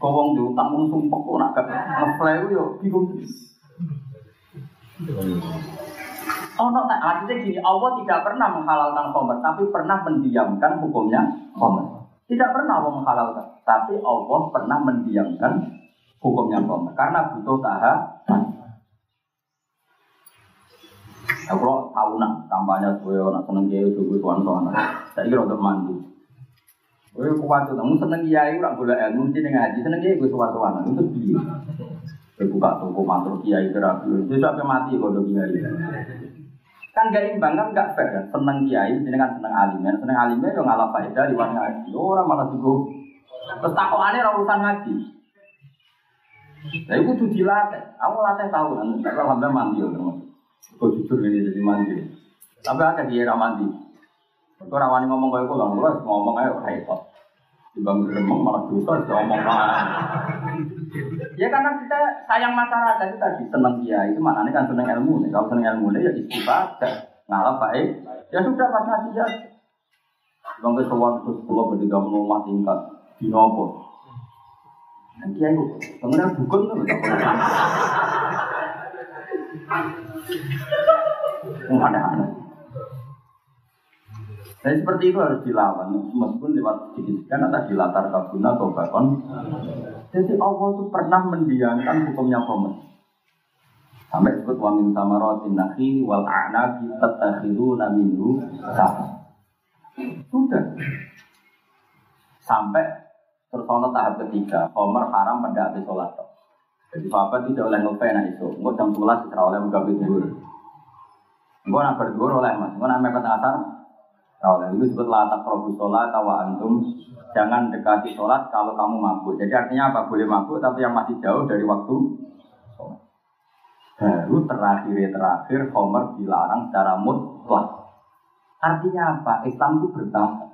Kau wong diutang wong sumpah kok nak ngeplay yo bingung. Oh, no, nah, artinya gini, Allah tidak pernah menghalalkan khomer, tapi pernah mendiamkan hukumnya khomer. Tidak pernah Allah menghalalkan, tapi Allah pernah mendiamkan hukumnya khomer. Karena butuh tahapan. Ya, kalau tahunan kampanye gue orang seneng kiai itu gue tuan tuan. Saya kira untuk mandi. Gue kuat tuh, seneng kiai, gue boleh ilmu dengan haji seneng kiai gue tuan tuan. Itu dia. Buka toko mantul kiai terapi. Dia sampai mati kalau kiai kan gak imbang kan gak fair kan seneng kiai ini kan seneng alimnya seneng alimnya yo ngalah faedah di warna ngaji orang malah juga terus takokannya urusan ngaji Nah, itu dilatih. Aku latih tahu kan, tapi alhamdulillah mandi ya, teman. Kau jujur ini jadi mandi. Tapi ada di era mandi. Rawani ngomong kayak gue, lalu ngomong aja repot. Dibang remeng malah dosa, mana. Ya karena kita sayang masyarakat itu tadi senang dia itu maknanya kan senang ilmu nih. Kalau senang ilmu nih ya istifadah, ngalah baik. Ya sudah pas ngaji ya. Bang ke sowan terus pulau bertiga rumah tingkat di nopo. Nanti aku pengen dukun tuh. Aneh-aneh. Jadi seperti itu harus dilawan, meskipun lewat sedikit atau dilatar kabuna atau bahkan. Jadi Allah itu pernah mendiamkan hukumnya komer. Sampai disebut wa min samaratin nakhi wal a'nabi tattakhiduna minhu Sudah. Sampai tersono tahap ketiga, Umar haram pada habis sholat. Jadi sahabat tidak oleh ngopi nah itu. Enggak jam 11 tidak oleh buka berdua. Enggak nak berdua oleh mas. Enggak nak mepet asar. Kalau itu disebut latak probu sholat tawa antum jangan dekati sholat kalau kamu mabuk. Jadi artinya apa? Boleh mabuk tapi yang masih jauh dari waktu sholat. Baru terakhir terakhir Homer dilarang secara mutlak. Artinya apa? Islam itu bertahap.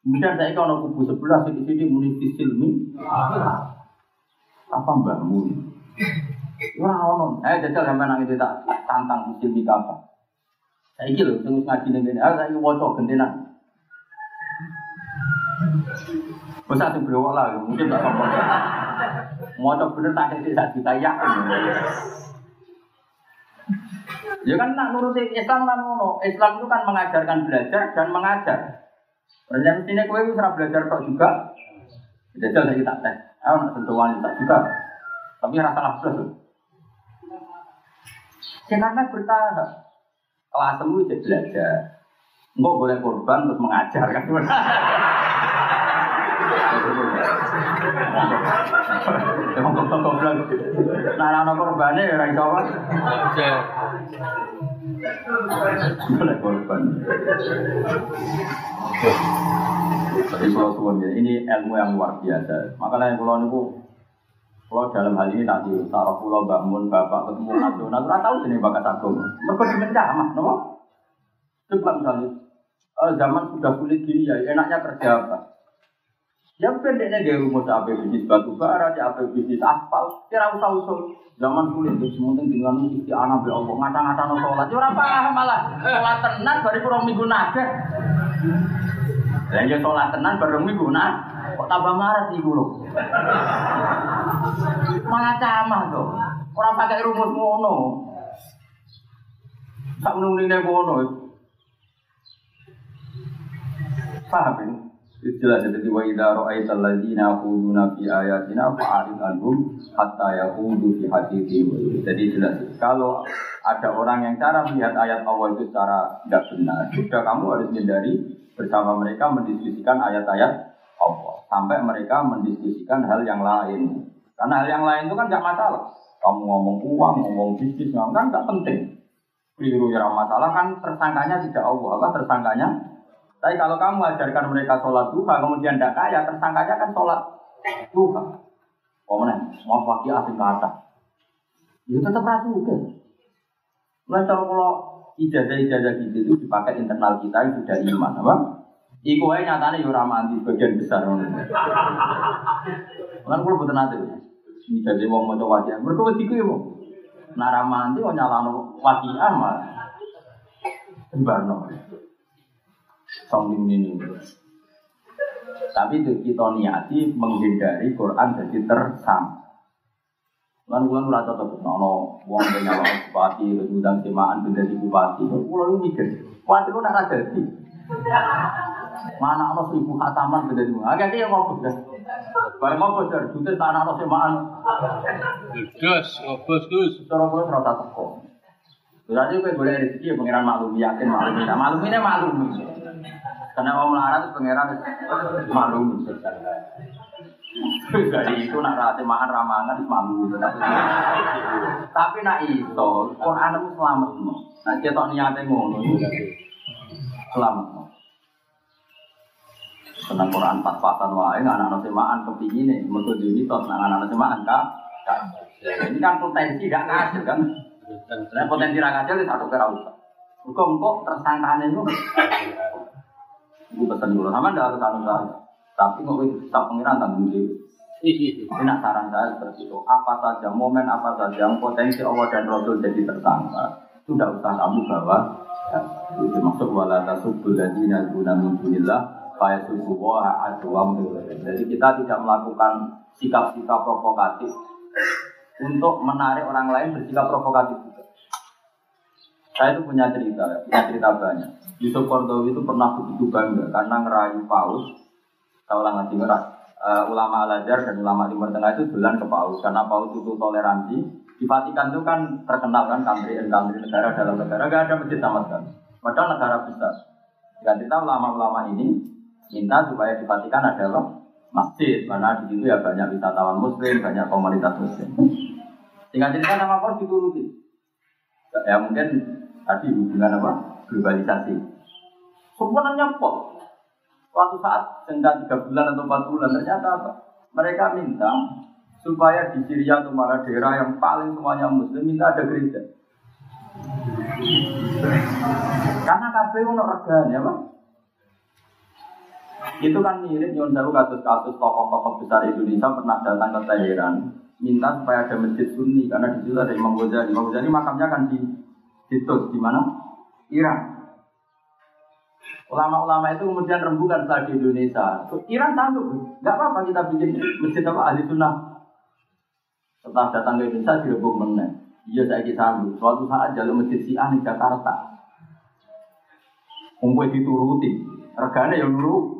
Kemudian saya kalau kubu sebelah sini sini muni silmi apa mbakmu? Wah ono. Eh jajal sampai nang itu tak tantang silmi apa? Saya kira tunggu ngaji nih ini. Ah saya wajah gentenan. Masa tuh berwala lah, mungkin tak apa. Mau coba bener tak kasih satu juta yakin. Ya kan nak nuruti Islam kan ngono. Islam itu kan mengajarkan belajar dan mengajar. Ternyata sini kue itu serah belajar kok juga. Jajal saya tak teh. Ayo nak sentuh wanita juga. Tapi rasa plus. Karena bertahap. Kelas itu belajar. Enggak boleh korban terus mengajar kan. Emang. Nah, ya. Boleh korban. Kalau ini ilmu yang luar biasa. Makanya kalau kalau dalam hal ini nanti taruh pulau bangun bapak ketemu nasional, nggak tahu jenis bakat agung. Mereka dimencamah, nopo. Coba misalnya eh, zaman sudah sulit gini ya, enaknya kerja apa? Ya pendeknya gaya rumus apa bisnis batu bara, apa bisnis aspal, kira usah usul. Zaman sulit itu semuanya dengan isti anak be Allah, ngata-ngata no sholat. Ya orang paham malah sholat tenan baru kurang minggu naga. Dan ya sholat tenan baru minggu naga. Kok tambah marah sih guru? Malah camah tuh. Orang pakai rumus mono. Tak menunggu mono. Paham ini? Jelas jadi wa idza ra'aita alladziina yaquluna fi ayatina fa'arid anhum hatta yaqudu fi haditsin. Jadi jelas kalau ada orang yang cara melihat ayat Allah itu secara tidak benar, sudah kamu harus hindari bersama mereka mendiskusikan ayat-ayat Allah sampai mereka mendiskusikan hal yang lain. Karena hal yang lain itu kan nggak masalah. Kamu ngomong uang, ngomong bisnis, ngomong kan nggak penting. Keliru ya masalah kan tersangkanya tidak Allah, apa tersangkanya tapi kalau kamu ajarkan mereka sholat duha, kemudian tidak kaya, tersangkanya kan sholat duha. Kemudian, mau pakai asing kata. Itu tetap ragu kan. Mulai kalau ijazah-ijazah gitu itu dipakai internal kita yang sudah iman, apa? Iku aja nyatanya ya mandi sebagian besar. Kan kalau betul nanti, ijazah wong mau coba aja. Mereka wedi ya mau. Nara mandi mau nyalano wakiah malah. Barno. Songling ini. Tapi itu kita niati menghindari Quran jadi tersam. Kan bulan ora cocok nono wong nyalon bupati terus udang semaan benda di bupati. Kulo mikir, kuwi nak ra dadi. Mana ana seribu khataman benda di bupati. Agak yang ngopo dah. Bae ngopo dah, jute tanah ana semaan. Gus, ngobos Gus. Cara kulo ora tak teko. Berarti kowe boleh rezeki ya pangeran maklum yakin maklum. Nah, maklum ini maklum. Karena mau melarat pangeran maklum. Jadi itu nak rasa makan ramangan malu. Tapi nak itu Quran itu selamat. Nah kita niatnya ngono selamat Tentang Quran pas pasan wae nggak anak semaan kepingin nih, mereka jadi tos nggak anak semaan kak. Ini kan potensi gak ngasil kan? Nah potensi gak ngasil itu satu kira usah. Kok tersangkaan itu? Gue pesan dulu sama harus anu saya. Tapi kok kita pengiran tanggung jawab. Ini saran saya seperti itu. Apa saja momen apa saja yang potensi Allah dan Rasul jadi tersangka, sudah usah kamu bawa. Ya, itu masuk wala tasubul ladina guna min dunillah Jadi kita tidak melakukan sikap-sikap provokatif untuk menarik orang lain bersikap provokatif juga. Saya itu punya cerita, punya cerita banyak. Yusuf Kordowi itu pernah begitu bangga karena ngerayu paus saya ulang lagi uh, ulama Al dan ulama Timur Tengah itu bulan ke Paus karena Paus itu toleransi. Di Vatikan itu kan terkenal kan country and negara dalam negara gak ada masjid sama sekali. Padahal negara besar. Dan kita ulama-ulama ini minta supaya di Vatikan ada masjid karena di situ ya banyak wisatawan Muslim, banyak komunitas Muslim. Tinggal cerita nama Paus dituruti. Ya mungkin tadi hubungan apa globalisasi. Semuanya kok Suatu saat tinggal tiga bulan atau empat bulan ternyata apa? Mereka minta supaya di Syria atau mana daerah yang paling semuanya Muslim minta ada gereja. Karena kabeh ono regane apa? Itu kan mirip nyon sewu kasus-kasus tokoh-tokoh besar Indonesia pernah datang ke Teheran minta supaya ada masjid Sunni karena di situ ada Imam Ghazali. Imam Ghazali makamnya kan di Titus di mana? Iran. Ulama-ulama itu kemudian rembukan setelah di Indonesia. Iran sanggup, nggak apa-apa kita bikin masjid apa ahli sunnah. Setelah datang ke Indonesia direbuk meneng. Iya saya sanggup. Suatu saat jalur masjid si di Jakarta. Kumpul dituruti, regane yang dulu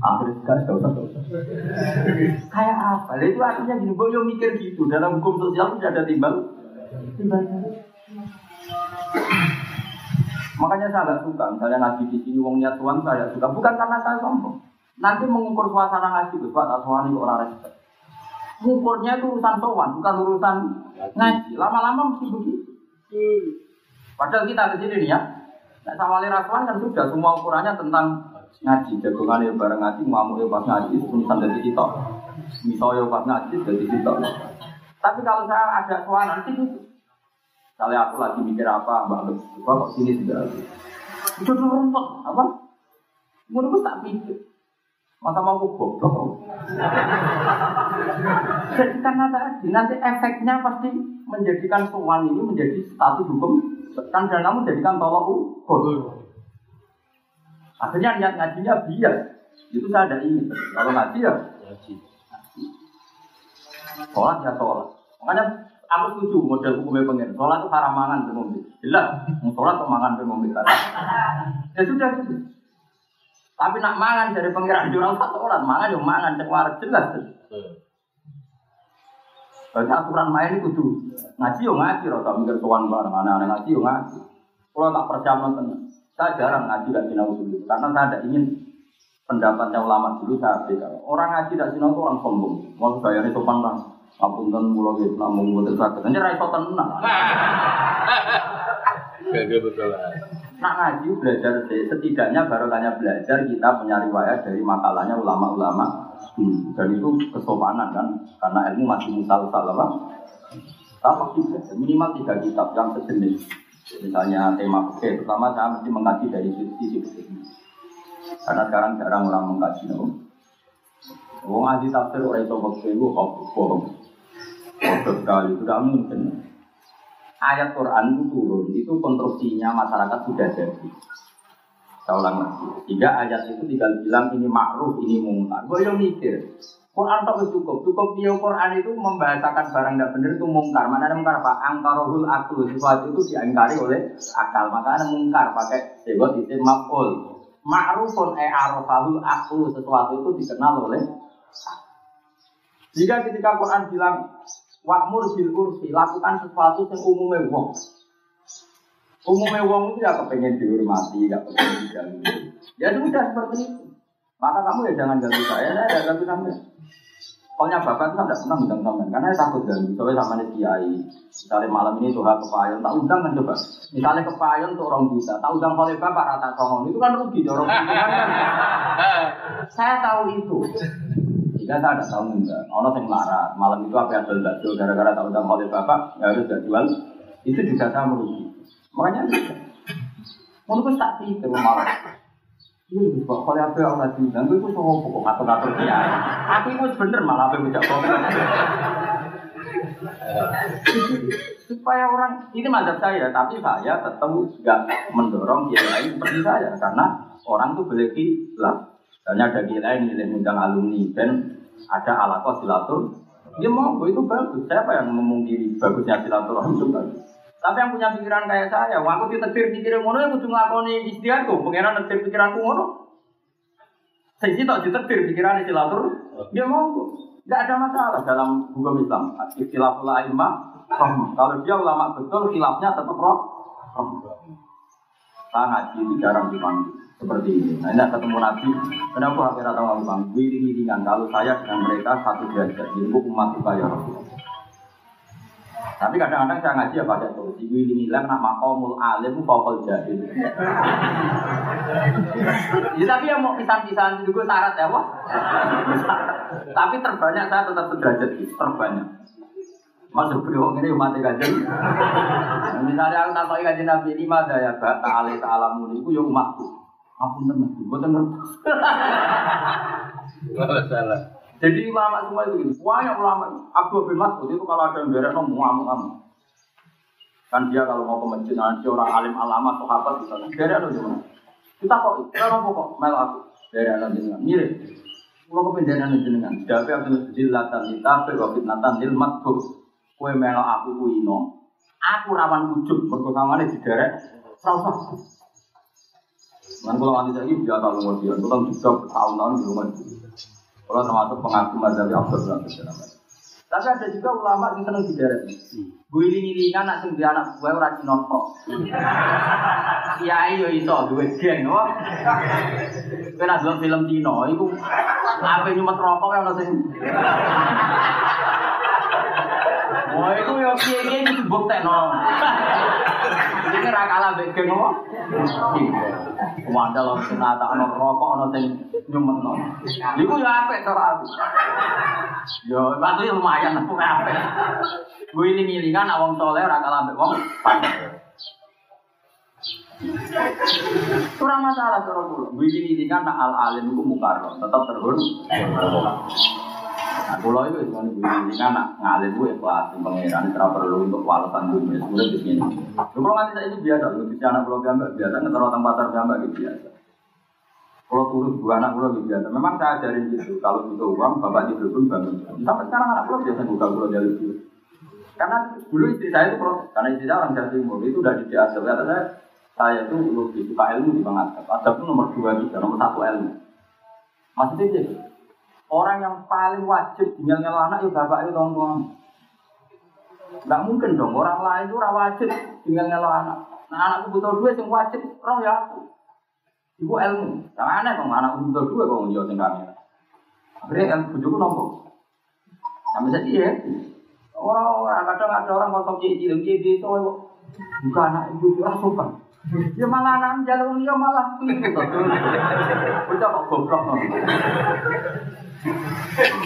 Akhirnya gak gak usah, gak usah. Kayak apa? Lah itu artinya gini, boyo mikir gitu. Dalam hukum sosial tidak ada. Timbalnya. Makanya saya agak suka, misalnya ngaji di sini wong niat tuan saya suka, bukan karena saya sombong. Nanti mengukur suasana ngaji, Gus, Pak, tak sowan itu orang respect. Mengukurnya itu urusan sowan, bukan urusan ngaji. Lama-lama mesti begitu. Padahal kita di sini nih ya, nah, sama rasuan kan sudah semua ukurannya tentang ngaji. Jagongan ya bareng ngaji, ngamuk ya pas ngaji, tulisan dari kita. Misalnya pas ngaji, dari kita. Tapi kalau saya ada suara nanti itu Misalnya aku lagi mikir apa, mbak Agus, kok sini sudah Itu dulu rumput, apa? Menurutku tak pikir. Masa mau goblok? Jadi karena tadi nanti efeknya pasti menjadikan soal ini menjadi status hukum kan dan kamu jadikan tolak ukur. Akhirnya niat ngajinya bias. Itu saya ada ingin. Kalau ngaji ya Ngaji. sholat ya sholat. Makanya aku setuju model hukumnya pengen. Sholat itu haram mangan ke ngombe. Jelas, mau sholat atau mangan ke ngombe. Ya sudah gitu. Tapi nak mangan dari pengiran jurang satu orang mangan yo mangan cek jelas. Berarti aturan main itu kudu ngaji yo ngaji, rasa mikir tuan bareng anak-anak ngaji yo ngaji. Kalau tak percaya nonton, saya jarang ngaji gak sinau dulu, karena saya tidak ingin pendapatnya ulama dulu saya beda. Orang ngaji tidak sinau itu orang sombong, mau bayarnya sopan lah. Ampun kan mulo gitu, namun buat sakit. Nanti raiso tenang. Gak betul lah. Nak ngaji belajar setidaknya baru tanya belajar kita punya riwayat dari makalahnya ulama-ulama dulu. Dan itu kesopanan kan, karena ilmu masih musal-sal apa? Juga, minimal tiga kitab yang sejenis. Misalnya tema oke, pertama saya mesti mengkaji dari sisi fikih. Karena sekarang jarang orang mengkaji, no? Wong ahli tafsir orang itu waktu itu bohong. Bodoh sekali, itu tidak mungkin. Ayat Quran itu turun, itu konstruksinya masyarakat sudah jadi. Saya ulang lagi. Sehingga ayat itu tinggal bilang ini makruh, ini mungkar. Gue yang mikir. Quran tak cukup, cukup dia Quran itu membahasakan barang tidak benar itu mungkar. Mana ada mungkar pak? Angkarohul aklu sesuatu itu diingkari oleh akal. Makanya mungkar pakai sebut itu makul. Ma'rufun e arafahul aklu sesuatu itu dikenal oleh jika ketika Quran bilang Wa'mur bil urfi, lakukan sesuatu yang umumnya wong. Umumnya wong itu ya kepengen dihormati, ya kepengen diganggu. Ya sudah seperti itu. Maka kamu ya jangan ganggu saya, saya tidak ganggu sampai. Pokoknya bapak itu tidak pernah undang sampai, karena saya takut ganggu. Soalnya sama nih kiai. Misalnya malam ini tuh kepayon, tak undang kan coba. Misalnya kepayon tuh orang bisa, tak undang oleh bapak rata songong itu kan rugi, orang itu kan. Saya tahu itu. Jika saya ada tahu enggak, orang yang larat, malam itu apa yang ada bakso gara-gara tahu undang oleh bapak, ya harus jual. Itu juga saya merugi. Makanya, menurut tak pikir malam. Iya, Gus, kok kalau apa yang lagi dan itu semua pokok ngatur-ngatur dia. Aku itu bener malah apa yang bisa Supaya orang ini mazhab saya, tapi saya tetap nggak mendorong dia lain seperti saya karena orang tuh boleh hilang. Misalnya ada dia lain milih undang alumni dan ada alakoh silatur. Dia mau itu bagus. Siapa yang memungkiri bagusnya silaturahmi itu bagus. Tapi yang punya pikiran kayak saya, wah aku ditetir pikiran ngono ya kudu nglakoni istiadatku, pengenan netir pikiranku ngono. Saya sih tak ditetir pikiran silatur, dia mau Tidak ada masalah dalam hukum Islam. Istilah ulama, kalau dia ulama betul, khilafnya tetap roh. Saya ngaji itu jarang dipanggil seperti ini. Nah, ini ketemu Nabi. Kenapa akhirnya tahu aku bang? Wiring-wiringan. Kalau saya dengan mereka satu derajat, jadi umat kita ya Rasulullah. Tapi kadang-kadang saya ngaji ya pakai ini nilai nak makomul alim fokal jahil. ya, tapi yang mau pisah-pisahan juga syarat ya wah. tapi terbanyak saya tetap sederajat terbanyak. Masuk beliau ini umat kajian. Misalnya aku tak kajian Nabi ini mah ya tak alih ta'alamu itu ya umatku. Aku ngerti, gue ngerti. Salah. Jadi ulama semua itu gini, banyak ulama. Abdul bin Mas'ud itu kalau ada yang beres mau ngamuk ngamuk. Kan dia kalau mau ke masjid nanti orang alim alama sahabat bisa beres atau gimana? Kita kok, kita nopo kok mel aku dari anak jenengan mirip. Kalau kependeran jenengan, jadi Abdul Jilatan ditafe wa fitnatan lil matbur. Kue melo aku kuino. Aku rawan ujub, berkekamane di derek. Rasa. Kan kalau nanti saya biasa umur dia, kita juga bertahun-tahun di rumah itu. Kalau termasuk pengaku mazhab Abdul Rahman Tapi ada juga ulama yang seneng di daerah ini. Gue ini nak sing di anak gue ora Cina kok. Kiai yo iso duwe geng, wah. Kowe nak film Cina iku ape nyumet rokok ono sing Wah, itu ya kiai itu buktekno. Ini ra kalah mbek geng apa? Wandel ono sing nata ono rokok ono sing nyumetno. Iku ya apik cara aku. Yo, itu lumayan aku apik. Gue ini ngilingan awang soleh ra kalah mbek wong. Kurang masalah cara kula. Gue ini ngilingan nak al alim itu mukarram, tetap terhormat. Nah, pulau itu cuma ibu ini kan ngalir gue ikhlas, pangeran tidak perlu untuk walesan dunia. Sudah di sini. Kalau nanti saya ini biasa, lu di anak pulau gambar biasa, ngetero tempat gambar gitu biasa. Kalau turun dua anak pulau gitu biasa. Memang saya ajarin gitu, kalau butuh uang, bapak di pun bangun. Sampai sekarang anak pulau biasa buka pulau jalur dulu. Karena dulu istri saya itu proses, karena istri saya orang Jawa Timur, itu udah di asal. Kata saya, saya itu lebih suka ilmu di Bang. Adab itu nomor dua juga, nomor satu ilmu. Maksudnya gitu. Orang yang paling wajib tinggal anak ya bapak itu tua. Gak mungkin dong orang lain itu orang wajib tinggal ngelak anak. Nah anakku butuh duit yang wajib roh ya aku. Ibu ilmu. Yang aneh dong anakku butuh duit kok ngejual kami. Akhirnya ilmu bujuku nopo. Sampai jadi ya. Orang-orang kadang ada orang ngotong cici, cici itu bukan anak ibu itu sopan. Ya malah anak jalur dia malah keliru. Udah kok goblok.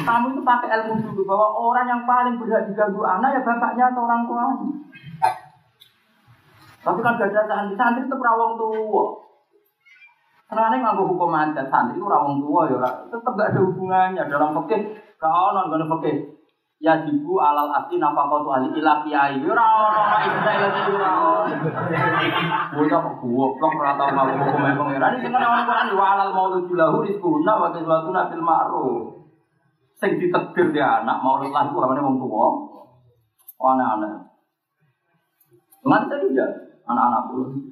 Kamu itu pakai ilmu dulu bahwa orang yang paling berhak diganggu anak ya bapaknya atau orang tuanya. Tapi kan gak ada santri, santri itu rawong tua. Karena nggak hukum adat santri itu rawong tua ya, tetap gak ada hubungannya dalam fikih. Kau non gak fikih. Ya jibu alal asli nafkah tu ahli ilah kiai. Ora ono mak ibda ila ora ono. Bocah kok goblok ora tau mau hukum pangeran. Iki kan ono Quran wa alal maulud lahu rizquna wa kiswatuna fil ma'ruf. Sing ditegir dia anak maulud lahu amane wong tuwa. Anak-anak. Mana tadi ya anak-anak puluh.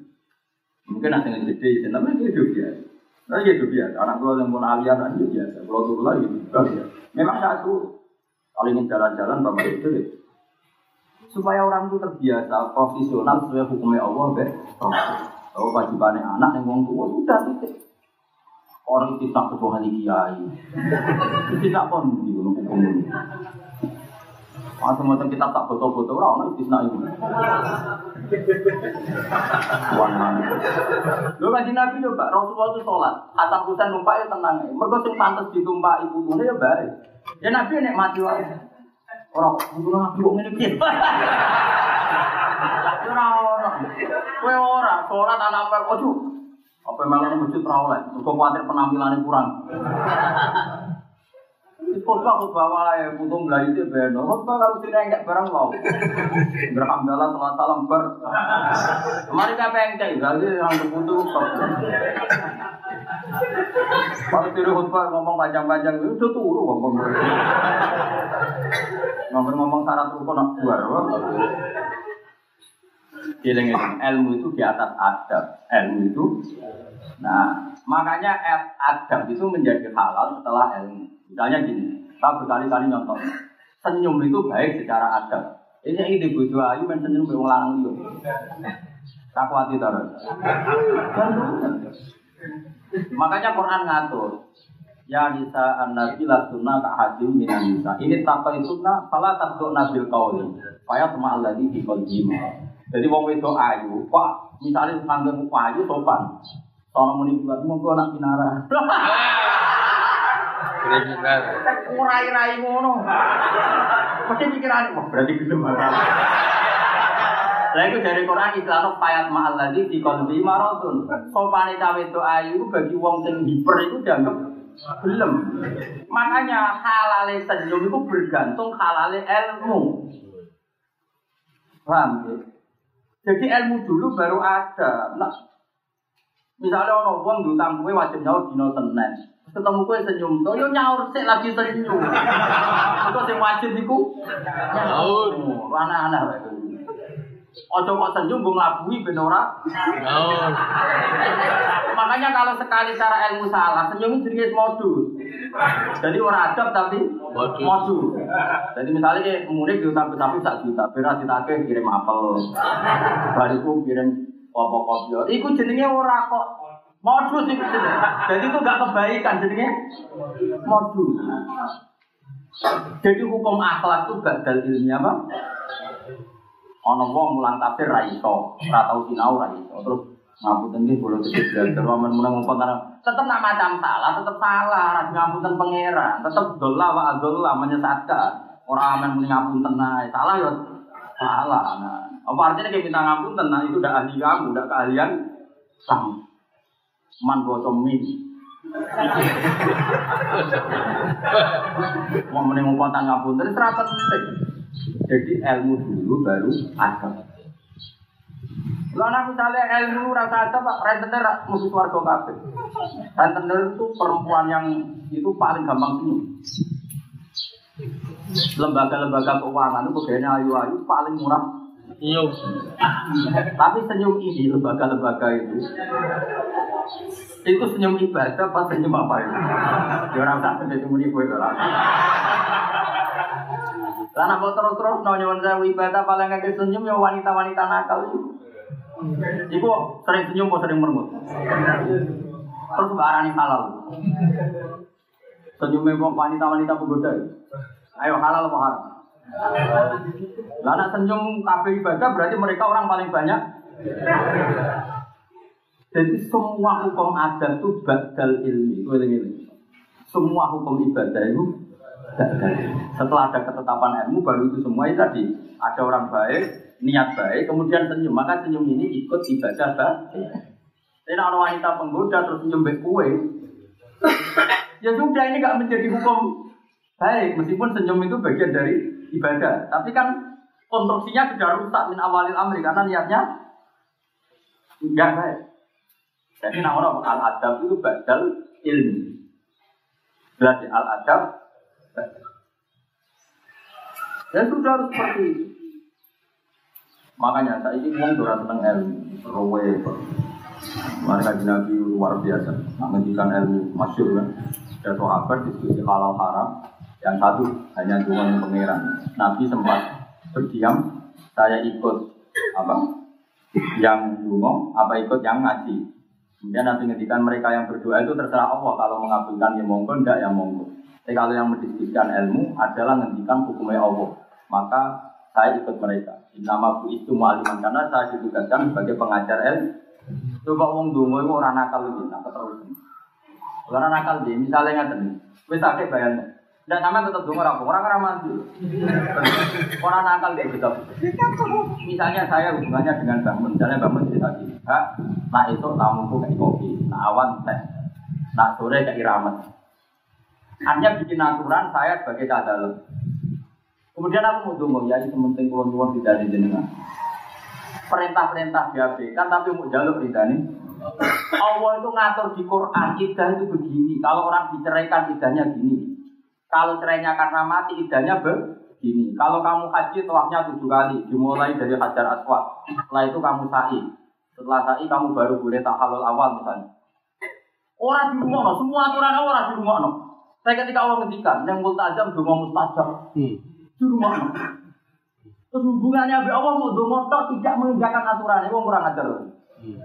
Mungkin ada yang gede, tapi dia hidup biasa. Nah, biasa. Anak pulau yang pun kan hidup biasa. Pulau turun lagi, memang satu kalau ingin jalan-jalan bapak itu deh. Supaya orang itu terbiasa profesional sesuai hukumnya Allah be. Kalau wajibannya anak yang wong tua sudah titik. Orang tak ketua kiai. Tidak pun di hukum ini. Macam-macam kita tak foto-foto orang itu tidak ini. Lu kan Nabi coba Rasulullah itu sholat, Hasan Husain numpak ya tenang. Mereka sing pantas ditumpah ibu punya ya baik. Ya Nabi nek mati wae. Ora kudu Nabi kok ngene piye. Ora ora. Kowe ora sholat anak apa ojo. Apa malah masjid ora oleh. Kok kuwatir penampilannya kurang. Khotbah khotbah wae, putung belajar itu beno. Khotbah kalau tidak enggak barang mau. Alhamdulillah salam salam ber. Kemarin apa yang cai? Jadi yang terputu Kalau tidur khotbah ngomong panjang-panjang itu turu ngomong. Ngomong-ngomong syarat rukun nak buar. Giling ilmu itu di atas adab. Ilmu itu, nah makanya adab itu menjadi halal setelah ilmu. Misalnya gini, saya berkali-kali nyontok. Senyum itu baik secara adab. Ini yang ide bojo ayu men senyum wong lanang liya. Tak kuati terus. Makanya Quran ngatur. Ya nisa an-nabi la sunnah ka hadim minan nisa. Ini takwa sunnah fala takdu nabil qauli. Faya sama alladhi fi qalbi. Jadi wong wedok ayu, Pak, misalnya nganggo ayu sopan. Sono muni buat monggo anak pinara. Kriminal. Ngurai-rai ngono. Mesti pikiran, wah berarti gelem Lah itu dari Quran Islam payat ma'al ladzi fi qalbi maradun. Sopane cawe itu ayu bagi wong sing hiper itu dianggap belum. Makanya halale senyum itu bergantung halale ilmu. Paham ya? Jadi ilmu dulu baru ada. Nah, misalnya orang wong diutang kue wajib nyaur dino Senin. Ketemu kue senyum tuh, yo nyaur sih lagi senyum. Itu yang wajib iku nyaur. Anak-anak Ojo kok senyum gue ngelabui ben ora. Oh. Makanya kalau sekali cara ilmu salah, senyum itu jenis modus. Jadi orang adab tapi Modus. Jadi misalnya kayak diutang tapi sak juta, beras ditagih kirim apel, bariku kirim apa kopi. Iku jenenge ora kok modus itu. Jadi itu gak kebaikan jenenge modus. Jadi hukum akhlak itu badal ilmiah apa? Ono wong mulang tafsir ra iso, ora tau sinau ra iso. Terus ngapunten nggih kula tetep belajar wamen meneng ngomong karena tetep nak macam salah, tetep salah, ra ngapunten pangeran, tetep dolla wa adolla menyesatkan. Ora amen muni ngapunten ae, salah ya salah. Nah, apa artinya kayak minta ngapunten nah itu udah ahli kamu, udah keahlian kamu. Man bottom min. Mau mending ngomong tentang ngapunten terasa penting. Jadi ilmu dulu baru adab. Nek misalnya ilmu rasa adab Pak rentenir musuh warga kabeh. Rentenir itu perempuan yang itu paling gampang senyum. Lembaga-lembaga keuangan itu pegawainya ayu-ayu paling murah. Senyum. Tapi senyum ini lembaga-lembaga itu itu senyum ibadah apa senyum apa itu? Ya orang tak senyum ini gue orang. Lah nek kok terus-terus no nyuwun sewu ibadah paling kakek senyum ya wanita-wanita nakal itu. Iku sering senyum kok sering merengut. Terus mbak arani halal. Senyumnya wanita-wanita penggoda. Ayo halal apa haram? Lah nek senyum kabeh ibadah berarti mereka orang paling banyak. Jadi semua hukum adat itu badal ilmi. Semua hukum ibadah itu. Setelah ada ketetapan ilmu baru itu semua itu tadi ada orang baik, niat baik, kemudian senyum. Maka senyum ini ikut ibadah baik. Tapi kalau wanita penggoda terus senyum baik kue, ya sudah ini gak menjadi hukum baik. Meskipun senyum itu bagian dari ibadah. Tapi kan konstruksinya sudah rusak min awalil amri karena niatnya enggak baik. Jadi nama orang al adab itu badal ilmi. Berarti al adab Ya sudah harus seperti itu. Makanya saya ini ngomong orang tentang ilmu, rowe. Mereka Nabi luar biasa, menghentikan ilmu masyur kan. Ada sahabat diskusi halal haram, yang satu hanya dengan pangeran. Nabi sempat berdiam, saya ikut apa? Yang dungo, apa ikut yang ngaji. Kemudian nanti ngendikan mereka yang berdoa itu terserah Allah kalau mengabulkan ya monggo, enggak ya monggo. Tapi kalau yang mendiskusikan ilmu adalah ngendikan hukumnya Allah, maka saya ikut mereka. Nama bu itu mu'aliman karena saya ditugaskan sebagai pengajar ilmu. Coba wong dungo itu orang nakal lebih, nakal terus. Orang nakal dia, misalnya nggak nih, wes sakit bayangnya. Dan sama tetap dungo orang orang orang mati. Orang nakal kayak gitu. Misalnya saya hubungannya dengan bangun, misalnya bangun cerita gini, Kak, nah itu tamuku kayak kopi, nah awan teh, nah sore kayak iramet. Hanya bikin aturan saya sebagai cadal. Kemudian aku mau dungo, ya itu penting kulon kulon tidak di jenengan. Perintah-perintah diabaikan tapi mau jaluk tidak nih. Allah itu ngatur di Quran, idah itu begini. Kalau orang diceraikan idahnya gini. Kalau cerainya karena mati, idahnya begini. Kalau kamu haji, tawafnya tujuh kali. Dimulai dari hajar aswad. Setelah itu kamu sa'i. Setelah sa'i, kamu baru boleh tahalul awal misalnya. Orang di rumah, no. semua aturan orang di rumah. No. Saya ketika Allah ngendikan, yang multajam, dungo mustajab. Hmm. Di rumah. No. Terus hubungannya sama Allah mau dungo tidak mengerjakan aturan. Itu kurang ajar. Hmm.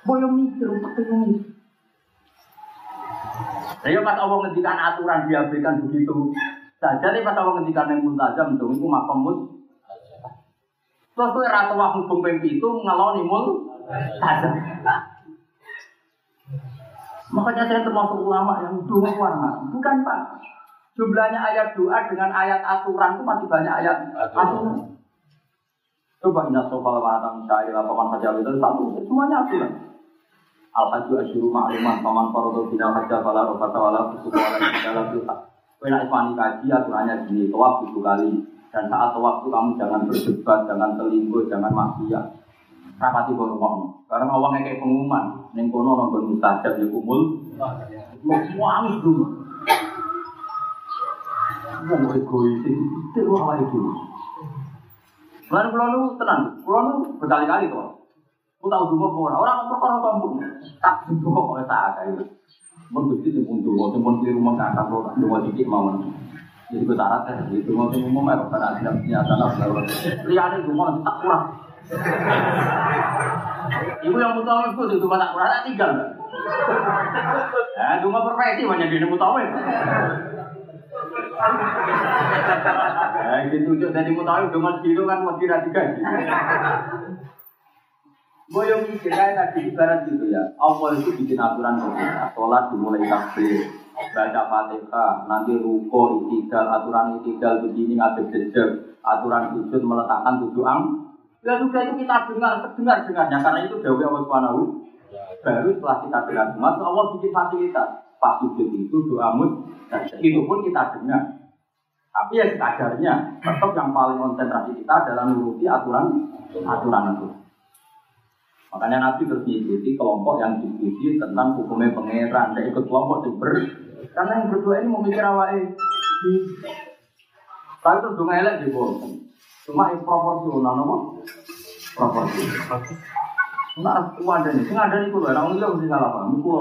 Boyo mikir, untuk mikir. Saya pas Allah ngendikan aturan diabaikan begitu saja nih pas Allah ngendikan yang multajam dong itu makam mul. Terus tuh ratu hukum pempi itu ngeloni mul tajam. Makanya saya termasuk ulama yang doa warna. Bukan pak. Jumlahnya ayat doa dengan ayat aturan itu masih banyak ayat aturan. Coba ingat soal waratan syair apa man saja itu satu, semuanya aturan. Al haju asyuru ma'luman paman farodo bina hajja fala rofata wala fusuq wala dalam filha. Kena ismani kaji aturannya gini, tawaf tujuh kali. Dan saat tawaf itu kamu jangan berdebat, jangan selingkuh, jangan maksiat. Rapati kono kono. Karena awangnya kayak pengumuman, neng kono nonggon mustajab ya kumul. Mau wangi dulu. Mau egois itu awal itu. Mulane kula nu tenang, kula nu berkali-kali to. Ku tau dungo apa ora? Ora kok perkara sombong. Tak dungo kok sak akeh. Mun Gusti sing pun dungo, sing pun kliru mong kakak kula dungo dikit mawon. Jadi gue syarat ya, dungo sing umum ya, karena ada nyata lah. Liyane dungo nanti tak kurang. Ibu yang mutawif itu itu tak kurang tak tinggal. Ya, dungo profesi banyak di mutawif. Ya, itu tujuh dari mutawif dungo kilo kan mesti ra digaji. Mikir kayak tadi ibarat gitu ya. Allah itu bikin aturan pemerintah. Sholat dimulai takbir, baca fatihah, nanti ruko, itidal, aturan itidal begini ngadep jejak, aturan sujud meletakkan tujuh ang. Ya sudah itu kita dengar, dengar dengarnya karena itu Dewi Allah Subhanahu. Baru setelah kita dengar semua, Allah bikin fasilitas. Pas sujud itu doa mut, itu pun kita dengar. Tapi ya kadarnya, tetap yang paling konsentrasi kita adalah menuruti aturan aturan itu. Makanya Nabi terus diikuti kelompok yang diskusi tentang hukumnya pangeran. Saya ikut kelompok super. Karena yang berdua ini mau mikir awalnya. Tapi itu dong elek di. Cuma proporsional, nama? Proporsional. Nah, aku ada nih. Sing ada nih kulo. Orang itu mesti salah paham. Kulo.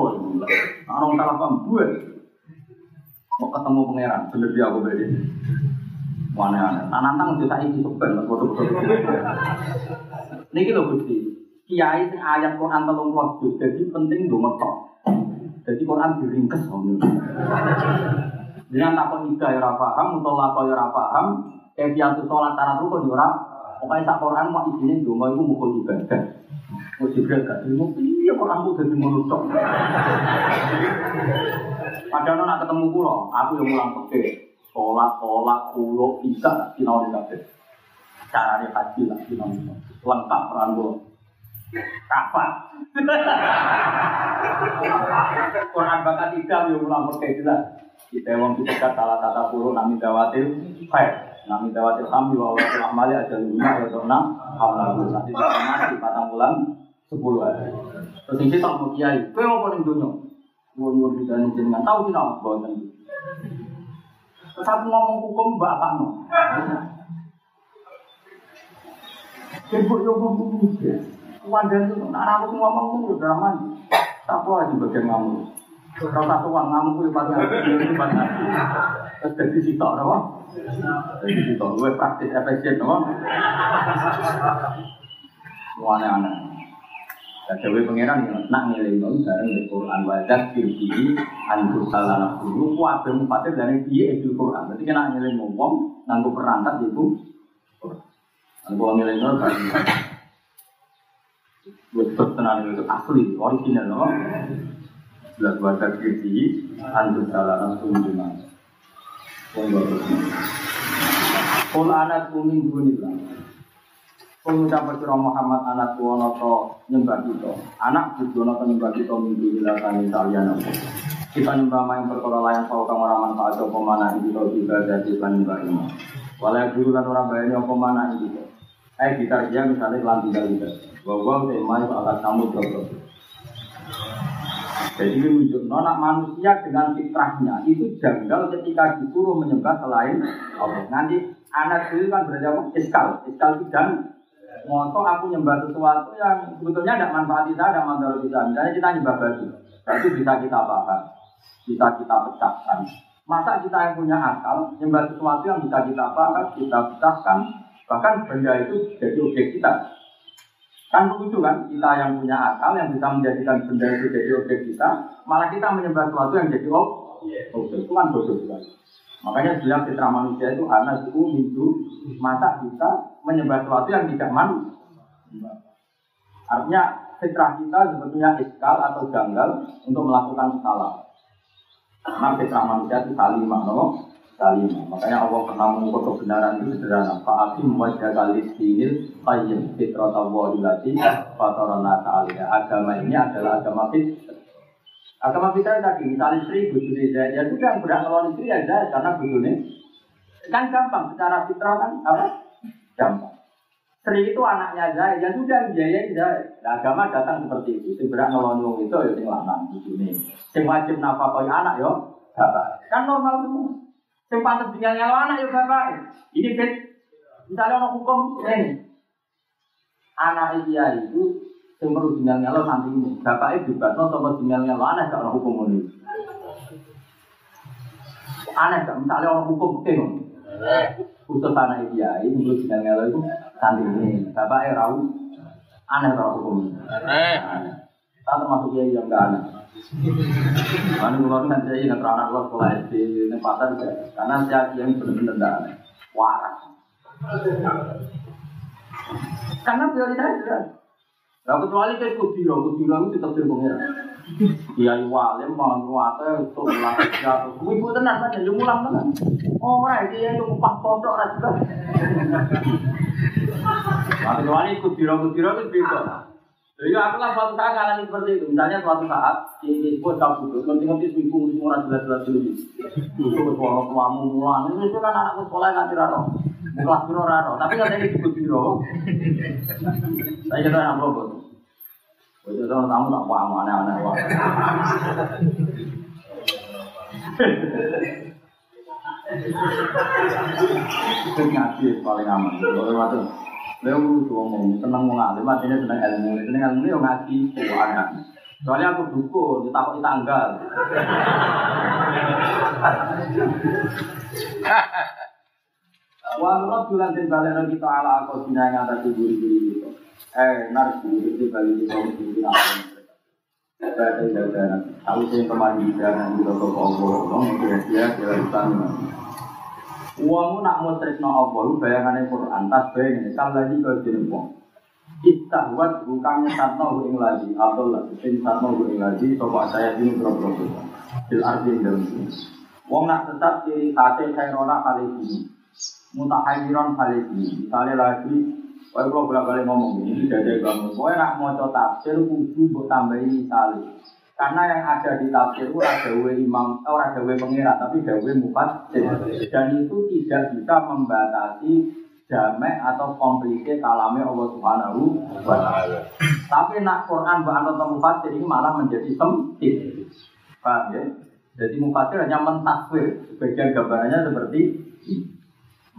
Orang salah paham. Gue. Mau ketemu pangeran. Bener dia aku beda. Mana aneh. Nah, nantang juga saya ini sebenarnya. Ini kita bukti kiai sing ayat Quran telung puluh juz jadi penting dong ngetok jadi Quran diringkes dengan takut ida ya paham untuk lakon ya paham kebiasaan sholat tarat rukun ya pokoknya sak Quran mau isinya dong itu mukul ibadah mau jibril gak ilmu iya Quran itu jadi menutup. Padahal nak ketemu pulau aku yang mulang peke. Sholat sholat pulau bisa sinau di kafe caranya haji lah sinau lengkap peran pulau Kapan? Quran bakat tiga yang ulang berkait jelas. Kita wong kita salah tata puluh nami dawatil khair. Nami dawatil hamdi wa telah mali aja lima ya enam hamlalu. Nanti kita mati patang bulan sepuluh hari. Terus ini tak mau kiai. Kau mau paling dunia. Nuwun di dalam jenengan tahu tidak bahwa Terus aku ngomong hukum bapak no. Kebuk yang ngomong hukum. Wadah itu, anak aku ngomong itu udah aman. Tak lagi bagian kamu. Kalau satu uang kamu itu pasti itu pasti. Terus jadi situ, apa? Situ, gue praktis efisien, apa? Aneh-aneh. Dan Dewi Pangeran yang nak ngiling itu bareng di Quran wajah kiri antu salah dulu mufatir dari dia itu Quran. Berarti kena ngiling ngomong nganggu perangkat itu. Ngiling itu. Betul tenan itu asli, original no. Belas wajah kiri antu salah dulu. Kul anak kuning bunyilah. Pengucap berkira Muhammad anak tuwono to nyembah kita Anak bujono to nyembah kita mimpi hilangkan salian apa Kita nyembah main perkara layan kau kang orang manfaat apa mana ini kita juga jadi kan nyembah ini Walau guru kan orang bayarnya apa mana ini Eh kita dia misalnya lan tinggal kita Bahwa tema itu akan kamu jodoh jadi ini menunjuk nonak manusia dengan fitrahnya itu janggal ketika disuruh menyembah selain Allah. Nanti anak itu kan berarti apa? Iskal, iskal itu dan Moto aku nyembah sesuatu yang sebetulnya tidak manfaat kita, tidak manfaat kita. Misalnya kita nyembah batu, batu bisa kita bakar, bisa kita pecahkan. Masa kita yang punya akal nyembah sesuatu yang bisa kita bakar, kita pecahkan, bahkan benda itu jadi objek kita. Kan begitu kan, kita yang punya akal yang bisa menjadikan benda itu jadi objek kita, malah kita menyembah sesuatu yang jadi objek. Itu kan bodoh sekali. Makanya bilang fitrah manusia itu anak itu itu masa kita menyembah sesuatu yang tidak man. Artinya fitrah kita sebetulnya iskal atau janggal untuk melakukan salah. Karena fitrah manusia itu salimah, no? Salimah. Makanya Allah pernah mengukur kebenaran itu sederhana. Fa'akim wajah kali sinil qayyim fitrah Allah ilati fatarana ta'aliyah. Agama ini adalah agama fitrah. Agama kita tadi, misalnya istri, bujuni ya sudah yang berhak ngelawan istri ya Zaid, karena bujuni kan gampang, secara fitrah kan apa? Gampang. Sri itu anaknya Zaid, ya sudah biayain Zaid. Nah, agama datang seperti itu, berhak ngelawan wong itu ya sing lanang bujuni. Sing wajib nafkah anak yo, bapak. Kan normal semua. Sing pantas tinggal ngelawan anak yo bapak. Ini fit Misalnya orang hukum ini, anak dia itu yang perlu nyalo nanti ini, bapaknya juga no sama tinggal nyalo aneh gak orang hukum ini. Aneh gak misalnya orang hukum ini, khusus anak dia ini perlu tinggal nyalo itu nanti ini, bapaknya rawu aneh orang hukum. Aneh. Tak termasuk dia yang gak aneh. Mana keluar kan saya ingat anak keluar sekolah SD di pasar juga. Karena saya yang benar-benar tidak aneh. Waras. Karena prioritas jelas. Nah, kecuali kayak kudiro, kudiro itu tetap di pengira. Kiai walim, malam kuatnya, untuk melatih jatuh. Ibu tenang saja, dia mulang tenang. Oh, right, dia itu upah pondok, lah juga. Nah, kecuali kudiro, kudiro itu beda. Jadi aku lah suatu saat ngalami seperti itu. Misalnya suatu saat di pun kamu duduk, nanti-nanti seminggu semua jelas-jelas dulu. Ke suara tuamu mulang. Ini itu kan anakku sekolah nggak raro. Kelas biro raro. Tapi nggak ada disebut biro. Saya kira yang robot. Itu orang tamu tak paham aneh-aneh. Itu ngaji paling aman. Kalau Lha kudu ngomong, seneng wong alim, artinya seneng ilmu. Seneng ilmu yo ngaji, kok aneh. Soalnya aku dukun, ditakoki tanggal. Wa rabbulan den balena kita ala aku dina yang atas duri-duri kita. Eh, nar duri di bali kita mesti apa. Saya jaga Aku sih kemarin jaga di toko Allah, dong dia dia dia Uangmu nak mau tresno Allah, bayangannya Quran, tas bayangin, kalau lagi jadi uang. Istahwat bukannya satno ing lagi, atau lah, sing satno ing lagi, coba saya ini berapa Bil arti dalam sini. Wong nak tetap ciri khasnya khairona kali ini, mutahayiron kali ini. Misalnya lagi, Wah, kalau bolak-balik ngomong ini, tidak ada kamu. Kau nak mau tafsir, kudu buat tambahin misalnya. Karena yang ada di tafsir ada we imam, oh, ada we pengira, tapi ada we mufassir. Dan itu tidak bisa membatasi jamek atau komplike kalame Allah Subhanahu wa taala. Tapi nak Quran bahkan atau mufassir ini malah menjadi sempit. Paham ya? Jadi mufassir hanya mentaswir, sebagian gambarannya seperti.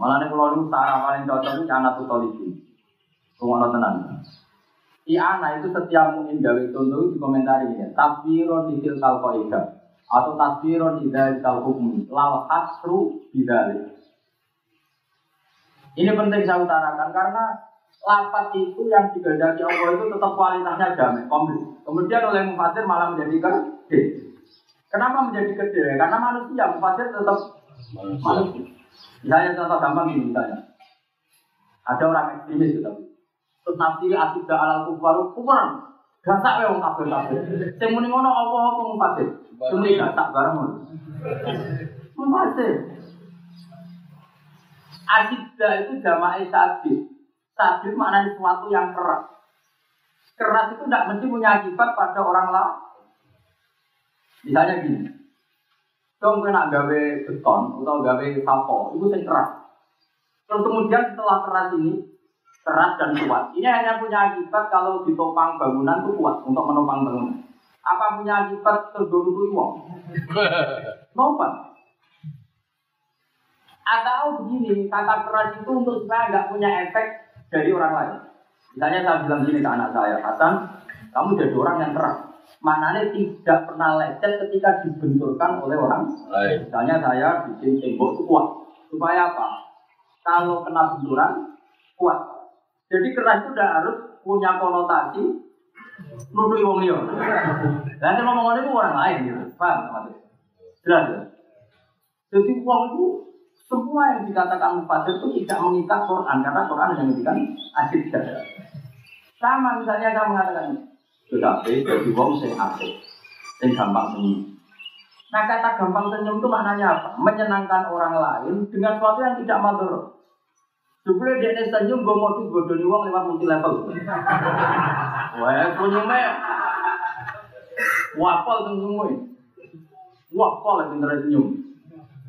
Malah nih kalau itu cara paling cocok itu anak tutoliki. Tunggu tenang. Si Ana itu setiap mungkin gawe contoh di komentar ini, tasbiron di kal kaidah atau tasbiron di dari kal hukum, lal asru bidalik. Ini penting saya utarakan karena lapat itu yang digandaki Allah itu tetap kualitasnya jamin, komplit. Kemudian oleh mufasir malah menjadi gede. Kenapa menjadi gede? Karena manusia, mufasir tetap manusia. Misalnya contoh gampang ini misalnya. Ada orang ekstremis gitu. Terus nafsi asidah alal kufar kufar. Gasak ya wong kafir kafir. Sing muni ngono apa apa mufasir. Sing muni gasak bareng ngono. Mufasir. Asidah itu jamaah sadid. Sadid maknanya sesuatu yang keras. Keras itu tidak mesti punya akibat pada orang lain. Misalnya gini, dong kena gawe beton atau gawe sapo, itu yang keras. Terus kemudian setelah keras ini, keras dan kuat. Ini hanya punya akibat kalau ditopang bangunan itu kuat untuk menopang bangunan. Apa punya akibat tergolong uang? Nopo. Atau begini, kata keras itu untuk supaya nggak punya efek dari orang lain. Misalnya saya bilang gini ke anak saya, Hasan, kamu jadi orang yang keras. Maknanya tidak pernah lecet ketika dibenturkan oleh orang Lain. Misalnya saya bikin tembok itu kuat. Supaya apa? Kalau kena benturan, kuat. Jadi keras itu tidak harus punya konotasi nuduh wong liya. Lah sing ngomong itu orang lain gitu. Paham maksudnya? Jelas ya? Jadi uang itu semua yang dikatakan mufasir itu tidak mengikat Quran karena Quran hanya mengikat asik saja. Sama misalnya saya mengatakan tetapi jadi wong sing asik, sing gampang senyum. Nah kata gampang senyum itu maknanya apa? Menyenangkan orang lain dengan sesuatu yang tidak mador. Jupule dia senyum gue modus bodoni wong lewat multi level. Wah, senyumnya wapol semua. Wapol yang bener senyum.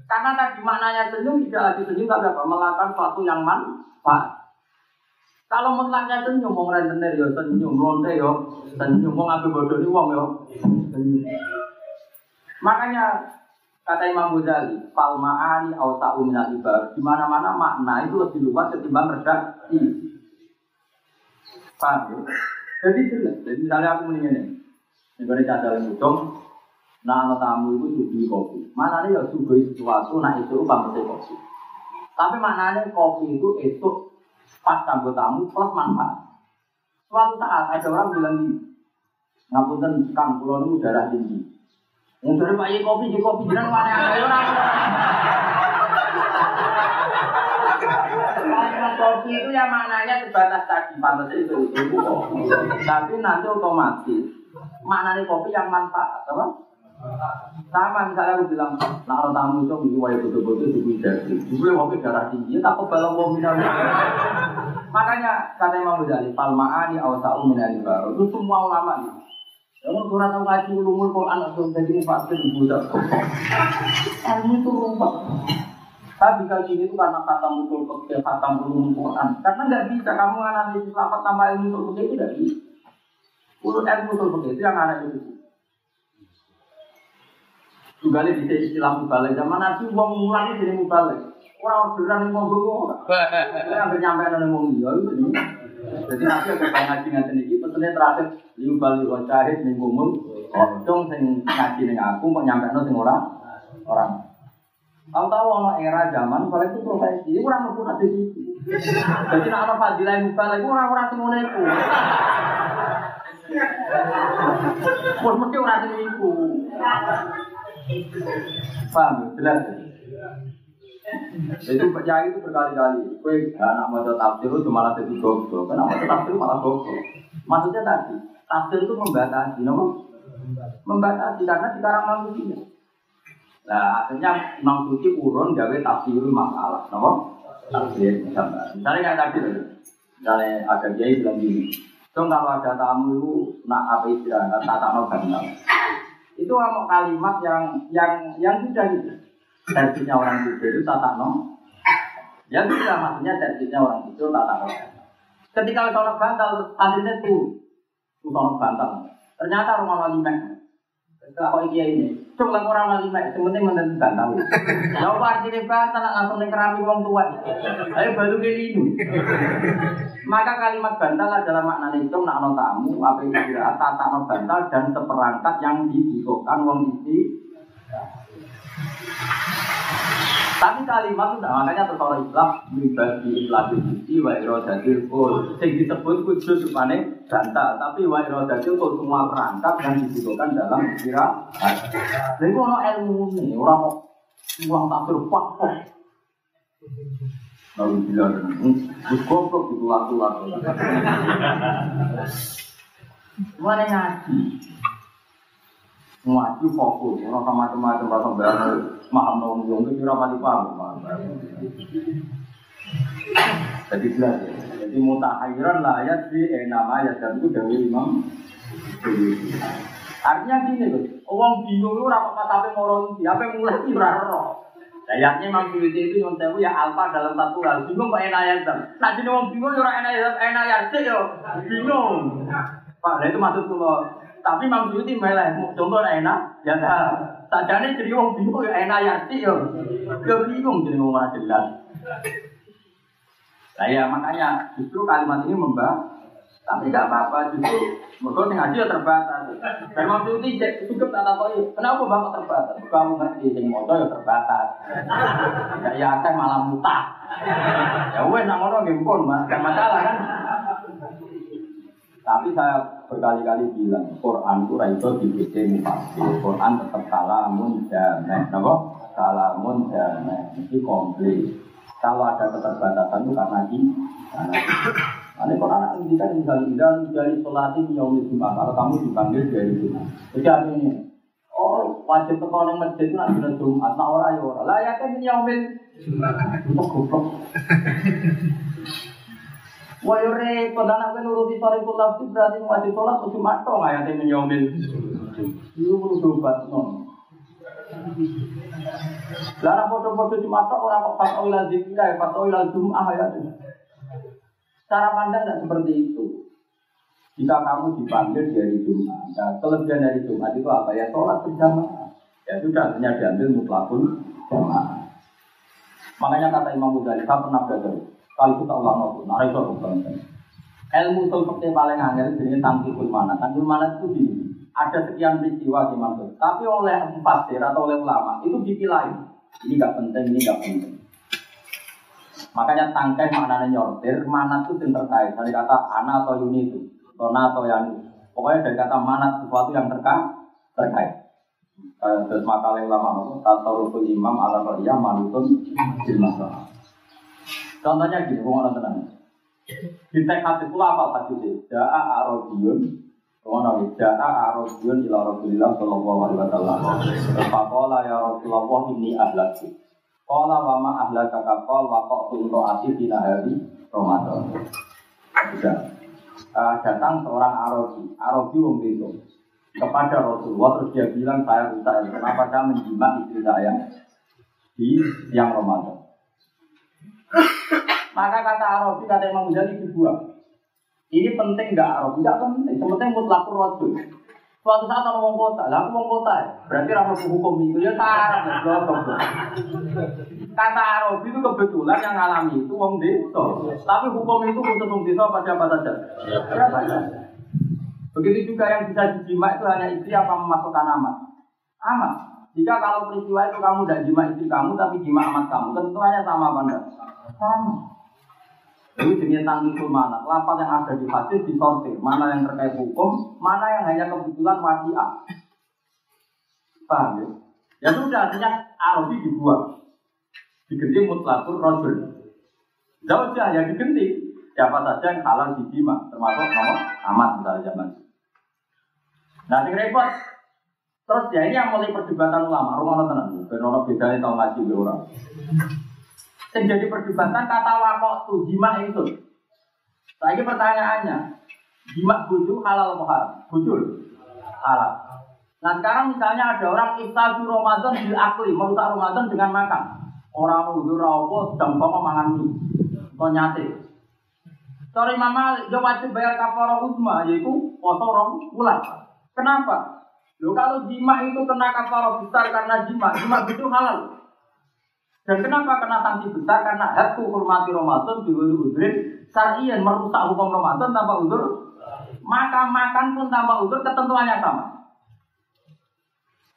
Karena tadi maknanya senyum tidak lagi senyum tapi apa? Melakukan sesuatu yang manfaat. Kalau mutlaknya senyum, mau rentenir ya senyum, lonte ya senyum, mau ngambil bodoh di uang ya senyum. Makanya Kata Imam Ghazali, fal ma'ani au ta'u minal ibar. Di mana-mana makna itu lebih luas ketimbang redaksi. Paham ya? Jadi jelas. Jadi misalnya aku mendingin ini. Ini cadar yang udong. Nah, anak tamu itu suguhi kopi. Mana nih ya suguhi sesuatu, nah itu pamit kopi. Tapi maknanya kopi itu itu pas kanggo tamu plus manfaat. Suatu saat ada orang bilang gini, ngapunten kang pulau ini darah tinggi. Yang dari Pak Yai kopi, di kopi jiran mana ada. Kalimat kopi itu ya maknanya sebatas tadi pantas itu itu. Tapi nanti otomatis maknanya kopi yang manfaat, apa? Sama misalnya aku bilang, nah orang tamu itu mesti wajib betul-betul juga jadi. Dulu kopi darah tinggi, tak kebal mau minum. Makanya kata Imam Ghazali, palmaani awsa'u minal baru itu semua ulama nih. Kalau kurang tahu ngaji ulumul Quran atau jadi mufasir budak. Ilmu itu rumput. Tapi kalau ini itu karena kata mutul kecil, kata ulumul Quran. Karena nggak bisa kamu analisis lapat nama ilmu mutul kecil itu tidak bisa. Urut ilmu mutul kecil itu yang analisis. Juga bisa istilah mubalik. Zaman Nabi uang mulang itu jadi mubalik. Orang orderan yang ngomong orang. Orang nyampe nang ngomong dia itu. Jadi nanti ada kayak ngaji ngaji ini, pesannya terakhir liu balik wa cahid ning kumul, odong sing ngaji ning aku kok nyampe nang sing orang orang. Tahu tahu ono era zaman kalau itu profesi, orang mau nanti situ. Jadi nak ono fadilah yang balik, orang orang sing ngono iku. Pun mesti orang sing iku. Paham? Jelas. Jadi percaya itu berkali-kali. Kue anak mau tafsir itu malah jadi goblok. Kenapa tafsir malah goblok? Maksudnya tadi, tafsir itu membatasi, no? Membatasi karena sekarang manusia. Nah, akhirnya Imam Suci urun gawe tafsir masalah, no? Tafsir misalnya. Misalnya kayak tadi, misalnya ada kiai bilang gini, Dong kalau ada tamu itu nak apa istirahat, tak tak mau Itu mau kalimat yang yang yang sudah gitu servisnya orang tidur itu tata no. Ya bisa maksudnya servisnya orang tidur tata no. Ketika sholat bantal, santrinya tuh, sholat bantal. Ternyata rumah wali mek. Kalau iya ini, coba orang wali mek, sementing menentu bantal. Ya apa artinya bantal langsung nih kerami wong tua. Ayo baru ini. Maka kalimat bantal adalah makna itu nak no tamu, apa yang kira tata no bantal dan seperangkat yang dibutuhkan wong isi tapi kalimat itu makanya terus orang Islam pribadi Islam itu wa irodatil kul. Yang disebut kudus supane bantal, tapi wa irodatil kul semua perangkat yang dibutuhkan dalam kira. Jadi kalau ilmu ini orang mau uang tak berpak Lalu bilang, terus goblok itu laku-laku. Mana ngaji? Ngaji fokus, orang sama macam-macam bahasa maham nong yang kira mati paham. Jadi jelas ya. Jadi mutahiran lah di enam ayat dan itu dari imam. Artinya gini loh, orang bingung itu rapat sampai moron siapa mulai ibrahim Ayatnya Imam Syuuti itu yang tahu ya alfa dalam satu hal. Bingung kok enak ayat. Nah jadi orang bingung ya enak ayat enak ayat sih yo. Bingung. Pak, itu maksud kalau tapi Imam Suyuti meleh, contoh enak, ya enggak. Sajane jadi wong bingung ya enak ya sih yo. Yo bingung jadi wong ora jelas. Nah ya makanya justru kalimat ini membah tapi tidak apa-apa justru mereka yang ya terbatas. Dan Imam Suyuti cukup tak tahu kenapa bapak terbatas? Kamu ngerti sing moto ya terbatas. Ya ya kan malah mutah. Ya wes nak ngono nggih pun, masalah kan. Tapi saya berkali-kali bilang, Quran itu itu dibikin mufasir. Quran tetap kalamun damai. Kenapa? Kalamun damai. Ini komplit. Kalau ada keterbatasan itu karena ini. Karena Quran indikan misalnya dan dari sholatin yaumil jumat. Kalau kamu dipanggil dari jumat. Jadi artinya, oh wajib tekan yang masjid itu nanti jumat. Nah orang ya. Lah ya kan yaumil jumat. Itu goblok. Wah yo repot anak kowe nuruti sore kula berarti wajib sholat kudu mato ayate menyomil. Iku perlu dobat non. Lara foto-foto cuma tok orang kok pas oil zikra, pas oil jum'ah ya. Cara pandang tidak seperti itu. Jika kamu dipanggil dari Jumat, nah, kelebihan dari Jumat itu apa ya? Sholat berjamaah. Ya sudah, hanya diambil mutlakul jamaah. Makanya kata Imam Ghazali, saya pernah belajar. Kali itu tak ulang waktu, nah itu aku. Ilmu seperti paling angel jadi tangkul mana. Tangkul mana itu gini. Ada sekian peristiwa di Mansur. Tapi oleh fasir atau oleh ulama itu dipilah. Ini nggak penting, ini nggak penting. Makanya tangkai maknanya nyortir, mana itu yang terkait. Dari kata ana atau yuni itu, atau na atau yang Pokoknya dari kata mana sesuatu yang terkait. terkait. Terus makalah ulama itu tasawuful imam ala riyah manutun bil masalah. Contohnya gini, ngomong tenang. Di teks hadis itu apa hadisnya? Ja'a Kau nabi ja'a arabiyun ila Rasulillah sallallahu alaihi wasallam. Faqala ya Rasulullah ini ahlakku. Qala wa ma ahlaka ka qala wa qatu imraati fi nahari Ramadan. Sudah. Uh, datang seorang Arabi, Arabi wong kepada Rasulullah terus dia bilang saya rusak kenapa saya menjimat istri saya di siang Ramadan. Maka kata Arabi, kata Imam Ghazali dibuang. Ini penting nggak Arabi? Nggak penting. Penting mutlakul rojul. Suatu saat orang ngomong kota, lah aku ngomong kota ya. Berarti ramu hukum itu ya ya, Kata Arabi itu kebetulan yang ngalami itu wong desa. Tapi hukum itu khusus wong desa pada apa saja? Begitu juga yang bisa dijima itu hanya istri apa memasukkan amat. Amat. Jika kalau peristiwa itu kamu tidak jima istri kamu tapi jima amat kamu, tentunya sama apa enggak? Sama. Ini jenis mana? Lapan yang ada di hadis disortir. Mana yang terkait hukum, mana yang hanya kebetulan wasiat. Paham ya? Ya sudah, artinya Arabi dibuang. Diganti mutlakur rojul. Zaujah ya diganti. Siapa saja yang halal dijima, termasuk nomor amat misalnya zaman. Nah, yang repot. Terus ya ini yang mulai perdebatan ulama. Rumah tenang. Benar bedanya tahu ngaji orang. Yang jadi perdebatan kata wakok tuh jima itu. Saya ini pertanyaannya, jima bujuk halal haram? Bujul halal. Nah sekarang misalnya ada orang iftadu Ramadan di akli, merusak Ramadan dengan makan. Orang udah rawo sedang bawa mangan mie, atau nyate. Sorry mama, dia wajib bayar kafara uzma, yaitu poso rong. Kenapa? Lo kalau jima itu kena kafara besar karena jima, jima itu halal. Dan kenapa kena sanksi besar? Karena hatu hormati Ramadan di udrin syarian merusak hukum Ramadan tanpa udur. Maka makan pun tanpa udur ketentuannya sama.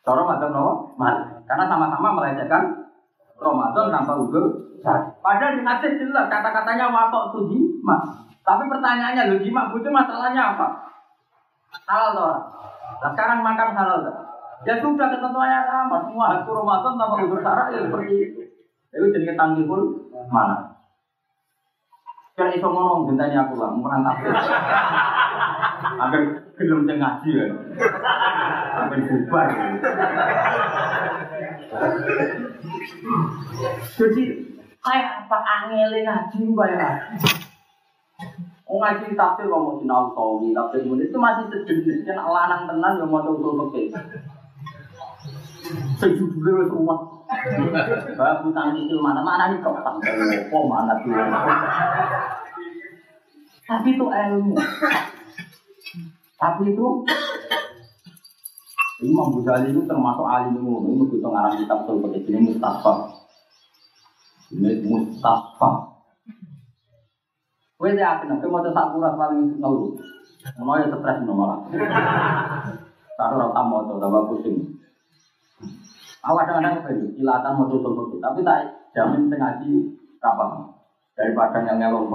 Cara macam no? Karena sama-sama melecehkan Ramadan tanpa udur. Padahal di hadis jelas kata-katanya wakok tuji mas. Tapi pertanyaannya lo jima itu masalahnya apa? Halal toh. Nah, sekarang makan halal toh. Ya sudah ketentuannya sama. Semua hatu Ramadan tanpa udur syarat ya seperti itu. Itu jadi pun mana? Kira iso ngomong gentanya aku lah, menang tafsir. Agar belum sing ngaji ya. Agar bubar. Jadi kayak apa angele ngaji bayar. Oh ngaji tafsir ngomong sinau sawi, tafsir itu masih sejenis kan lanang tenan yang mau usul fikih. Sejujurnya wis umat. Bapak utang itu mana mana nih kok tak oh mana tuh. Tapi itu ilmu. Tapi itu Imam Ghazali itu termasuk alim ilmu. Ini begitu ngarang kitab seperti ini Mustafa. Ini Mustafa. Kowe yakin nek mau sak kuras paling ngeluh. Mau ya stres nomor. Taruh ora tamu atau tambah pusing. Aku kadang-kadang itu kilatan mau tutup tapi tak jamin ngaji kapan daripada yang ngelok.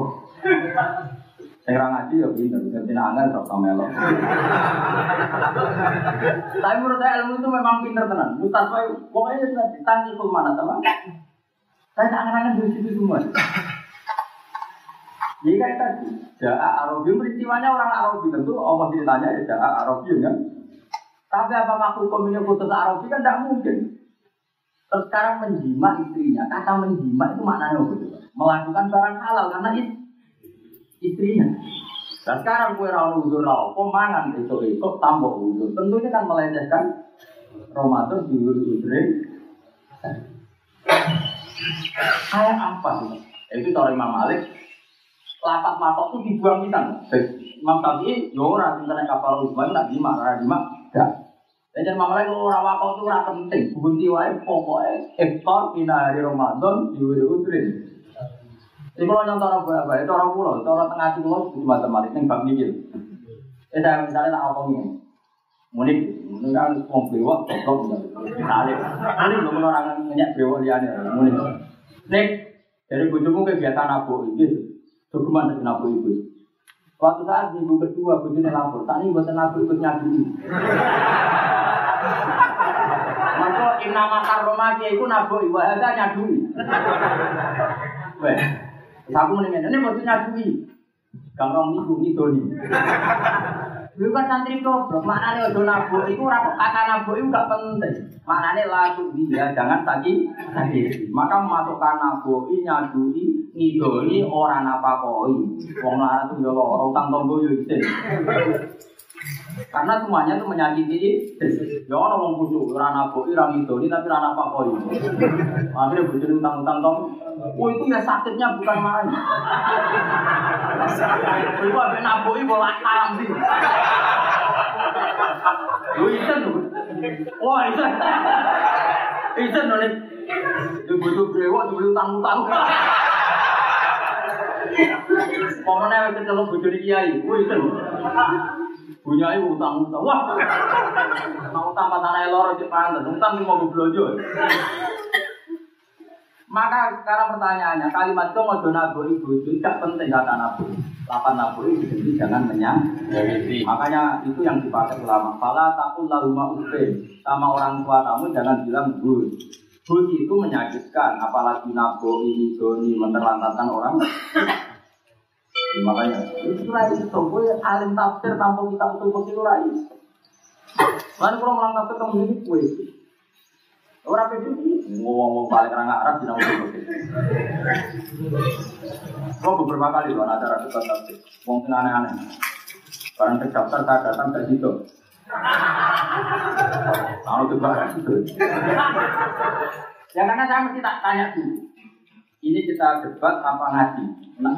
Saya ngaji ya pinter, ngerti nangan tak sama melok. Tapi menurut saya ilmu itu memang pinter tenan. Mustafa pokoknya sudah ditangki ke mana teman. Saya tak angan di situ semua. Jadi kayak tadi, Ja'a Arabi, peristiwanya orang Arabi tentu Allah ditanya ya Ja'a Arabi kan. Tapi apakah hukum ini khusus Arabi kan tidak mungkin. Terus sekarang menjima istrinya, kata menjima itu maknanya apa? Melakukan barang halal karena is istrinya. Dan sekarang kue rawon udur rawon, pemangan itu itu tambah udur. Tentunya kan melecehkan Ramadan di udrin. Kayak apa sih? Itu cara Imam Malik. Lapat matok itu dibuang kita. Imam Syafi'i, yo ora kena kapal Utsman nak jima, ora jima, enggak. Dan malah itu orang wakau itu ora penting. Bunti wae pokoknya iftar dina hari Ramadan diwiri udrin. Ini kalau nyontor apa itu orang pulau, itu orang tengah pulau itu matematik yang bab mikir. Eh saya misalnya tak ini, munik, munik kan wong bewok, goblok misalnya. Munik belum orang ngenyak bewok liane, munik. Nek dari bujumu kegiatan abu ini, dokumen dari abu itu. Waktu saat minggu kedua bujune lapor, tadi buatan abu ikut nyadui. Maka inna makar romaki itu nabu iwa ada nyadui. Weh, aku mendingan ini buat nyadui. Gampang minggu itu nih. Lu kan santri goblok, maknanya ojo nabuk itu ora kata nabuk itu gak penting. Maknanya lagu dia jangan sakit sakit. Maka masukkan nabuk nyadui ngidoni orang apa koi. Wong lara tuh utang tombo yo isin. Karena semuanya itu menyakiti Ya orang wong kudu ora nabuk ora ngidoni tapi ora apa koi. Akhirnya bujur utang-utang tom. Oh itu ya sakitnya bukan main. Iku abe nabuki bola haram sih. Lu isen lho. Wah. Isen lho nek. Iku butuh brewok dulu utang-utang. Pemene wis ketelu bojone kiai, kuwi Bunyai utang-utang. Wah. Mau utang patane loro cek pantes, utang mau belanja. Maka sekarang pertanyaannya, kalimat itu mau naburi bojo tidak penting kata naburi. Lapan naburi jadi jangan menyang. Makanya itu yang dipakai ulama. Fala takul lahuma ufe sama orang tua kamu jangan bilang bul. Bul itu menyakitkan, apalagi naburi, doni, menerlantarkan orang. Ya, makanya itu rai itu, gue alim tafsir tanpa kita betul betul rai. Lalu kalau melang tafsir kamu ini kue. Orang pede ngomong balik orang Arab di nama itu. Kau beberapa kali loh acara debat tafsir, ngomong aneh-aneh. Barang terdaftar saya datang ke situ. Kalau itu barang itu. Ya karena saya mesti tak tanya dulu. Ini kita debat apa ngaji? Nah,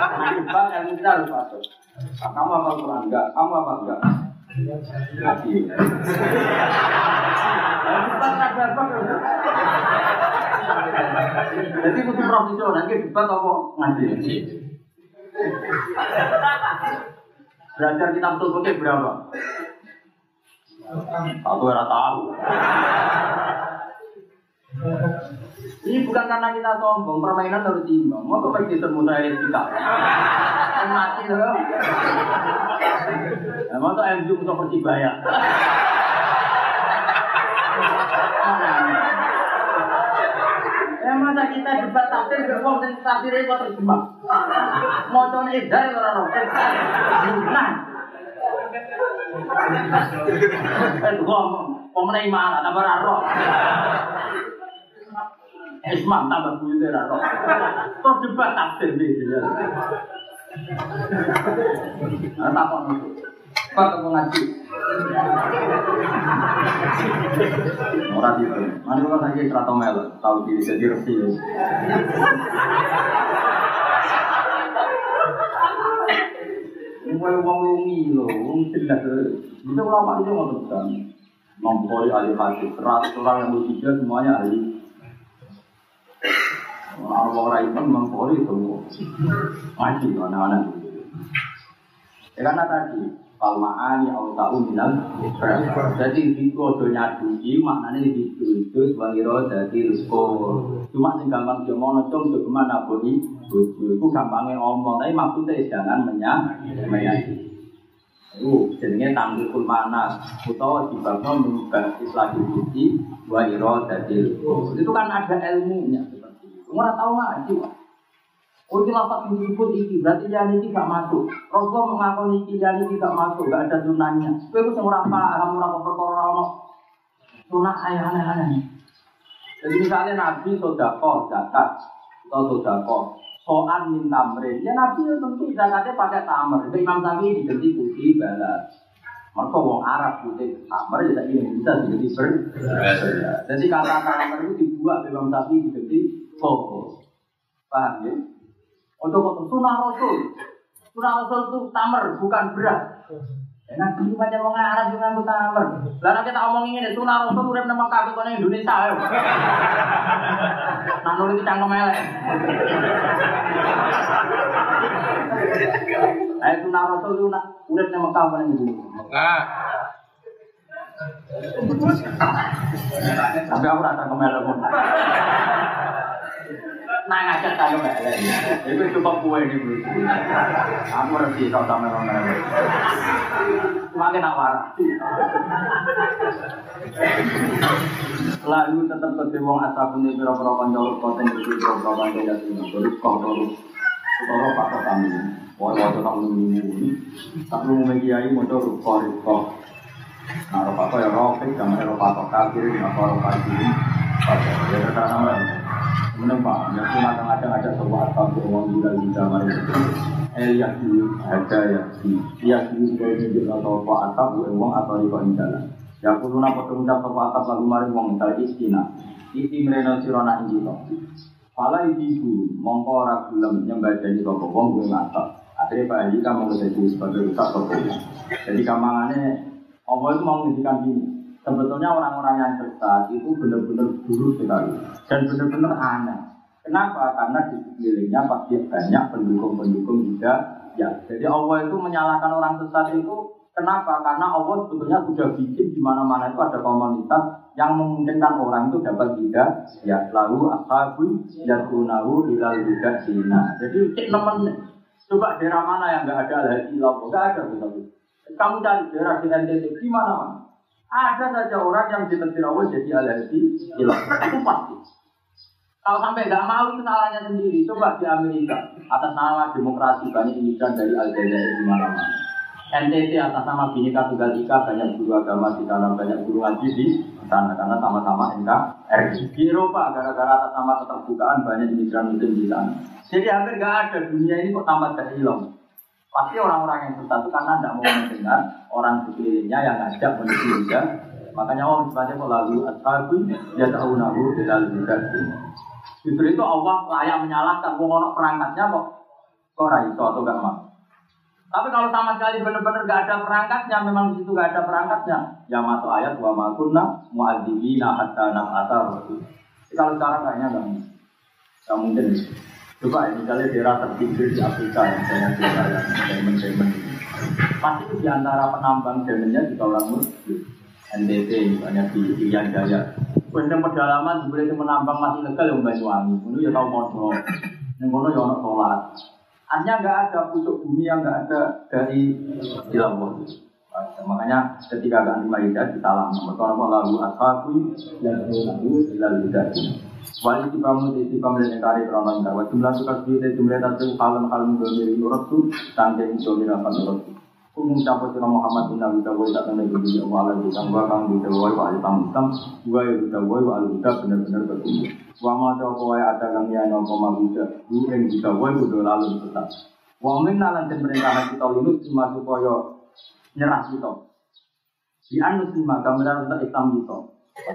nah debat yang kita harus masuk. Kamu apa Quran? Enggak. Kamu apa enggak? Ngaji. Jadi kudu profesional, nanti debat apa ngaji. Belajar kita betul betul berapa? Satu era tahu. Ini bukan karena kita sombong, permainan harus timbang. Mau kok begitu mulai kita? Mati loh. Mau tuh MU untuk persibaya. Ya masa kita debat tafsir wong sing tafsir kok terjemah. Mocone edar ora ono. Nah. Eh ngomong, pemenang mana tambah ora Ismam tambah roh. Terus debat tafsir iki. Nah, takon itu. Kok ketemu ngaji? Orang itu, mana tahu diri jadi resi. Mulai uang uang. Bisa ulama itu. Nombori ahli orang yang semuanya ahli. Orang-orang itu membori itu ngaji mana-mana. Ya karena tadi Palmaani au ta'u minal Jadi itu ojo nyadui maknanya itu itu sebagai roh jadi rusko Cuma sing gampang dia mau cung juga ke mana bodi Bojo itu gampangnya omong Tapi maksudnya jangan Menyakiti Itu jenenge tanggul mana Utawa dibangno mengubah lagi budi Wa rusko Itu kan ada ilmunya Orang tahu ngaji Oh itu lapak disebut iki, berarti yang ini gak masuk. Rasulullah mengakui iki yang ini gak masuk, gak ada sunahnya. Kau itu semua paham, orang perkara orang sunah ayah aneh-aneh. Jadi misalnya Nabi sodako, zakat, atau sodako, soal minta tamrin. Ya Nabi itu tentu zakatnya pakai tamer. Itu Imam Syafi'i diganti putih balas. Maka wong Arab putih tamer, ya ini bisa diganti ber. Jadi kata tamer itu dibuat Imam Syafi'i diganti koko. Paham ya? Untuk sunah Rasul. Sunah Rasul itu tamer, bukan beras. Ya itu macam wong Arab juga nganggo tamer. Lah nek kita omongin ngene, sunah Rasul urip nang Mekah nang Indonesia ayo. Nang nulis di cangkem elek. Ayo sunah Rasul itu nak urip nang Mekah nang Indonesia. Nah, Tapi aku rasa kemelek Nah ngajak saya kemelek. Itu cukup kue di bulu. Aku resi kau sama orang lain. Makin awar. Lalu tetap ke wong asap ini pira-pira kanca konten iki pira-pira kanca ya sing terus kok. Kalau pak kami, wah wah tak ini, tak lu mau kiai terus kok Nah, roh apa ya jangan roh apa kafir, nggak roh kafir. Ya terkenal Kemudian pak, ya kadang-kadang ada sebuah atap uang gila di zaman itu. Eh ya dulu ada ya si, ya dulu sebagai tunjuk atau apa atap uang atau di bawah jalan. Ya aku lunak foto ucap sebuah atap lagu mari uang misalnya istina. Isi mereka sirona injito. Pala ibu mongko ora gelem nyembah jadi sapa wong gue ngatak. Akhirnya Pak Haji kamu menjadi sebagai rusak sapa Jadi kamangannya Allah itu mau menunjukkan gini. Sebetulnya orang-orang yang sesat itu benar-benar buruk sekali dan benar-benar aneh. Kenapa? Karena di sekelilingnya pasti banyak pendukung-pendukung juga. Ya, jadi Allah itu menyalahkan orang sesat itu kenapa? Karena Allah sebetulnya sudah bikin di mana-mana itu ada komunitas yang memungkinkan orang itu dapat juga ya lalu ashabu yakunahu ilal juga sina. Jadi cek nemen coba daerah mana yang nggak ada lagi lalu nggak ada betul. Kamu cari daerah di NTT di mana mana. Ada saja orang yang ditentir Allah jadi alergi hilang. Itu pasti. Kalau sampai nggak mau itu salahnya sendiri. Coba di Amerika atas nama demokrasi banyak imigran dari Aljazair di mana-mana. NTT atas nama Bhinneka Tunggal Ika banyak guru agama di sana, banyak guru ngaji di sana karena sama-sama NKRI. Di Eropa gara-gara atas nama keterbukaan banyak imigran muslim di sana. Jadi hampir nggak ada dunia ini kok tambah hilang. Pasti orang-orang yang sesat itu karena tidak mau mendengar orang sekelilingnya yang ngajak menuju juga. Makanya Allah sebutnya kok lalu ashabu ya tahu nahu bilal Justru itu Allah layak menyalahkan. Wong perangkatnya kok kok raiso atau gak mau. Tapi kalau sama sekali benar-benar gak ada perangkatnya, memang di situ gak ada perangkatnya, ya masuk ayat wa makunna mu'adzibina hatta nab'ata rasul. Kalau sekarang kayaknya nggak mungkin. Nggak mungkin. Coba ya, misalnya daerah terpinggir di Afrika yang banyak daerah yang diamond-diamond. Pasti itu di antara penambang diamondnya juga orang muslim. NTT misalnya di Irian Jaya. Kemudian pedalaman sebenarnya itu menambang masih legal yang Banyuwangi. Itu ya tahu modal. Yang kono ya ono sholat. Artinya nggak ada pucuk bumi yang nggak ada dari Ilawah. Makanya ketika ganti Maidah disalam. Maka orang lalu ashabu yang lalu ilal hidayah. Wali tiba mu di tiba mulai nekari kronon karwa jumlah suka sejuta jumlah tadi kalem kalem domiri nurut tu tangke domiri apa nurut tu. Kumum capo sira Muhammad bin Nabi Dawai tak kena jadi Allah di tangwa kang di Dawai wa alim dua itu Dawai benar-benar bertumbuh. Wa ada kang ya no koma bisa. Du ing Dawai kudu lalu tetap. Wa min lan den perintah kita lulus cuma supaya nyerah kita. Di anu lima gambaran untuk Islam kita.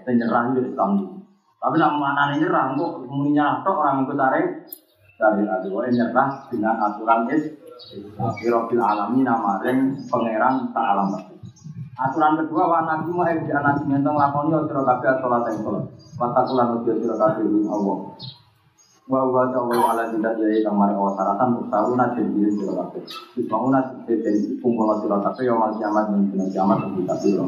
Dan nyerah itu Islam kita. Tapi nak mana nyerah, kok muninya tok orang ikut tarik dari aturan nyerah dengan aturan is Firobil alami nama ring pangeran tak alam Aturan kedua wa nabi mu di anak mentong lakoni o sira kabeh salat ing salat. Wa takulan Allah. Wa wa ta'ala ala tidak ya mari awas saratan usaruna jadi sira kabeh. Disbangun nasi jadi kumpul sira kabeh yo mal kiamat sira.